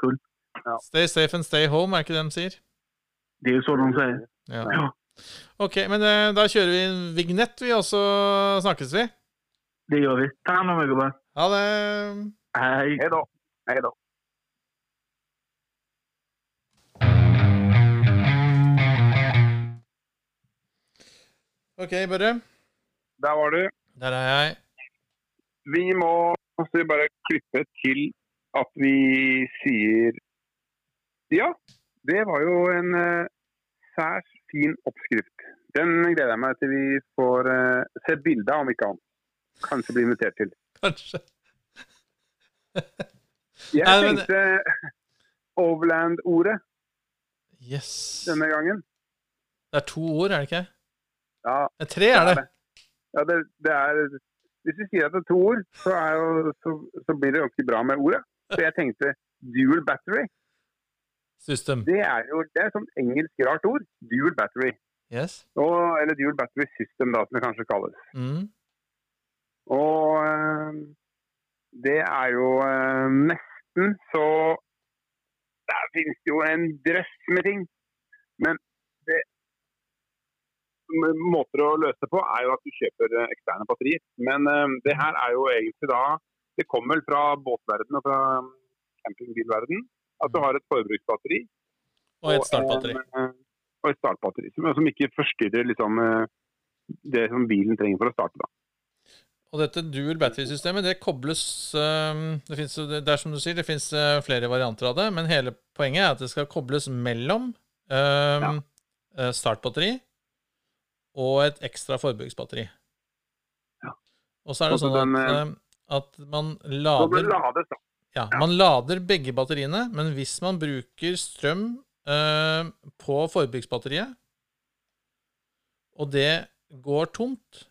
skull. Stay safe and stay home, er ikke det de sier? Det er jo så de sier. Ja. Ja, Ok, men eh, da kjører vi en vignett, vi, og så snakkes vi. det gjør vi. Ta hand om er gubbar. Ha det. Hei. Hei da. Hei da. Ok, Børre. Der var du. Der er jeg. Vi må så bare klippe til at vi sier Ja, det var jo en uh, særs fin oppskrift. Den gleder jeg meg til vi får uh, se bilde av, om ikke annet. Kanskje bli invitert til. Kanskje. Jeg tenkte Overland-ordet Yes. denne gangen. Det er to ord, er det ikke? Ja, Det er tre, er det. Ja, det, det er Hvis vi sier at det er to ord, så, er jo, så, så blir det ganske bra med ordet. Så jeg tenkte dual battery. System. Det er jo det er et sånt engelsk rart ord. Dual battery. Yes. Og, eller dual battery system, da, som det kanskje kalles. Mm. Og eh, det er jo eh, nesten så Der finnes det jo en drøss med ting. Men det måter å løse det på er jo at du kjøper eh, eksterne batterier. Men det her er jo egentlig da Det kommer vel fra båtverden og fra campingbilverden. At du har et forbruksbatteri Og et startbatteri. en, eh, og et startbatteri. Som, som ikke forstyrrer liksom, eh, det som bilen trenger for å starte. da. Og dette dual battery-systemet, det kobles um, Det finnes, det er som du sier, det finnes flere varianter av det, men hele poenget er at det skal kobles mellom um, ja. startbatteri og et ekstra forbruksbatteri. Og så er det Så sånn den, at, eh, eh, at man Så det lader lades, da. Ja, Ja. man lader begge batteriene, men hvis man bruker strøm eh, på forbruksbatteriet, og det går tomt,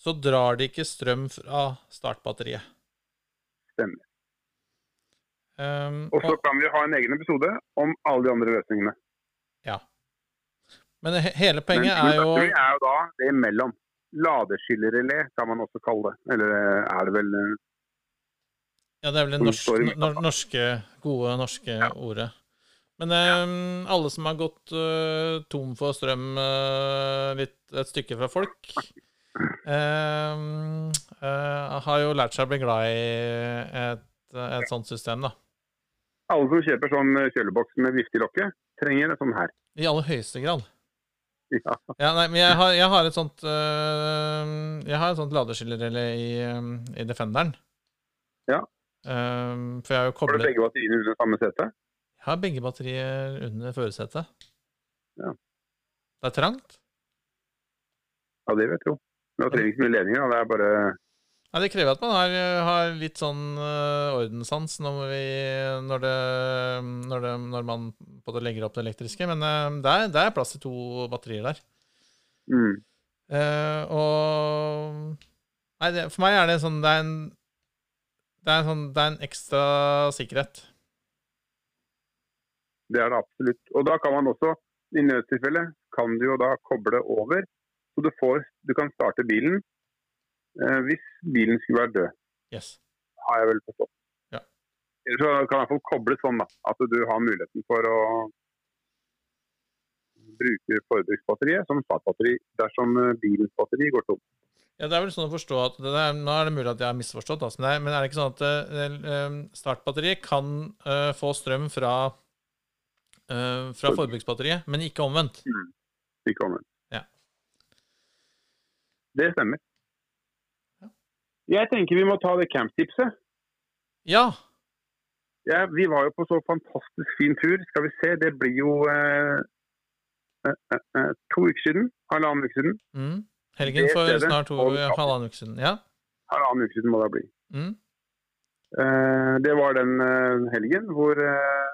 så drar det ikke strøm fra startbatteriet. Stemmer. Um, Og så kan vi ha en egen episode om alle de andre løsningene. Ja. men he hele poenget er jo Det er jo da det imellom. Ladeskillerelé kan man også kalle det. Eller eh, er det vel eh, Ja, det er vel det norsk, norske, gode norske ordet. Men eh, alle som har gått uh, tom for strøm uh, litt, et stykke fra folk, um, uh, har jo lært seg å bli glad i et, et sånt system, da. Alle som kjøper sånn eh, kjøleboks med viftelokke, trenger en sånn her. I aller høyeste grad. Ja. Ja, nei, men jeg har, jeg har et sånt uh, Jeg har et sånt ladeskillerelle i, um, i Defenderen. Ja. Um, for jeg har jo Har du begge batteriene under samme sete? Jeg har begge batterier under førersetet. Ja. Det er trangt. Ja, det vet jeg jo. Men da trenger ikke mye ledninger. da. Det er bare Nei, Det krever at man har, har litt sånn uh, ordenssans når, vi, når, det, når, det, når man både legger opp det elektriske. Men uh, det, er, det er plass til to batterier der. mm. Uh, og Nei, det, for meg er det sånn Det er en det er, sånn, det er en ekstra sikkerhet. Det er det absolutt. Og da kan man også, i nødstilfelle, kan du jo da koble over. Så du, får, du kan starte bilen eh, hvis bilen skulle være død, Yes. har jeg vel forstått. Ja. Eller så kan i få koblet koble sånn da, at du har muligheten for å bruke forbruksbatteriet som startbatteri dersom eh, bilens batteri går tom. Ja, det er vel sånn å forstå at det er, Nå er det mulig at jeg har misforstått, altså, er, men er det ikke sånn at eh, startbatteriet kan uh, få strøm fra, uh, fra forbruksbatteriet, men ikke omvendt? Ikke omvendt. Ja. Det stemmer. Ja. Jeg tenker vi må ta det camptipset. Ja. Ja, vi var jo på så fantastisk fin tur. Skal vi se, det blir jo to uker siden. Halvannen uke siden. Mm. Helgen for snart to halvannen uke siden. Ja. Halvannen uke siden må det bli. Mm. Uh, det var den uh, helgen hvor uh,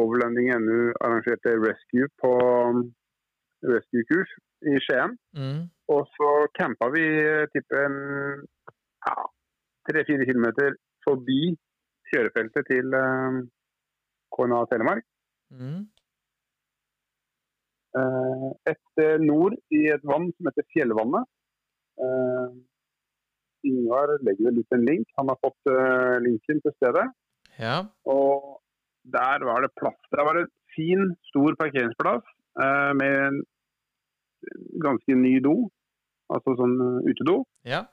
Overlanding NU arrangerte rescue på um, rescue-kurs i Skien. Mm. Og så campa vi eh, tippe en ja, tre-fire kilometer forbi kjørefeltet til eh, KNA Telemark. Mm. Eh, et sted nord i et vann som heter Fjellvannet. Eh, Ingvar legger vel ut en link. Han har fått eh, linken til stedet. Ja. Og der var det plass. Der var det fin, stor parkeringsplass eh, med en ganske ny do. Altså sånn eh, utedo. Ja.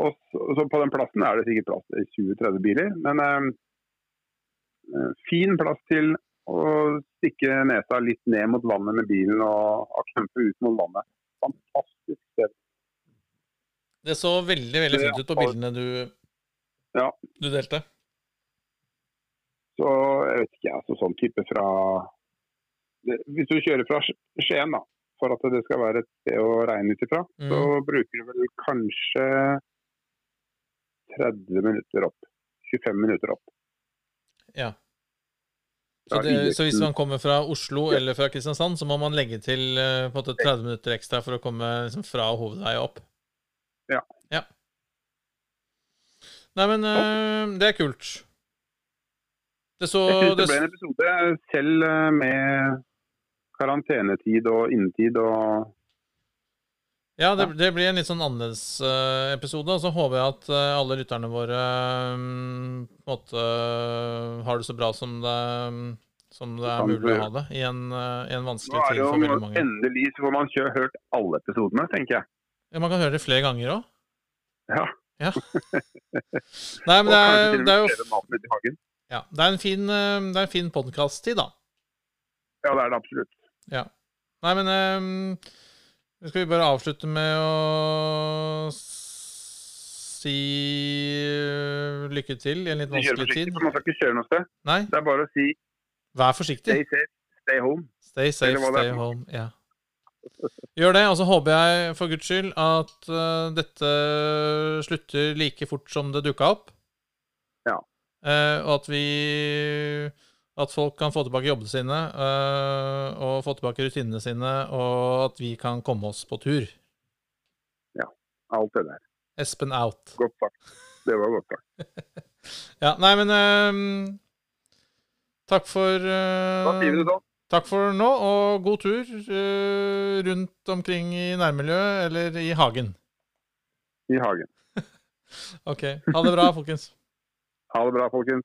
Og så, på den plassen er det sikkert plass til 20-30 biler. Men eh, eh, fin plass til å stikke nesa litt ned mot vannet med bilen og, og campe ut mot vannet. Fantastisk sted. Det så veldig veldig fint ut på bildene du, Ja. du delte. Så jeg vet ikke, altså sånn type fra Hvis du kjører fra Skien, da, for at det skal være et sted å regne ut ifra, Mm. så bruker du vel kanskje 30 minutter opp. 25 minutter opp. Ja. Så, det, så hvis man kommer fra Oslo eller fra Kristiansand, så må man legge til eh, på en måte 30 minutter ekstra for å komme liksom, fra hovedvei opp? Ja. ja. Nei, men eh, det er kult. Det så Jeg synes det det, ble en episode selv eh, med karantenetid og innetid og Ja, det, det blir en litt sånn annerledes uh, episode. Og så håper jeg at uh, alle lytterne våre um, på en måte uh, har det så bra som det, som det er mulig å ha det i en, i en vanskelig tid for veldig mange. endelig så får man kjø, hørt alle episodene, tenker jeg. Ja, man kan høre det flere ganger òg. Ja. Ja. Nei, men det er, det er jo ja, det er en fin, det er en fin podkast-tid, da. Ja, det er det absolutt. Ja. Nei, men skal vi bare avslutte med å si eh, lykke til i en litt vanskelig tid? man skal ikke kjøre noe sted. Nei, Det er bare å si vær forsiktig. stay safe, stay home. Stay safe, stay home. Ja. Gjør det, og så håper jeg for guds skyld at uh, dette slutter like fort som det dukka opp. Ja. Uh, og at vi At folk kan få tilbake jobbene sine, eh, og få tilbake rutinene sine, og at vi kan komme oss på tur. Ja. Alt det der. Espen out. Godt sagt. Det var godt sagt. Ja, nei, men um, Takk for uh. Takk for nå, og god tur uh, rundt omkring i nærmiljøet eller i hagen. I hagen. Ok. Ha det bra, folkens. Ha det bra, folkens.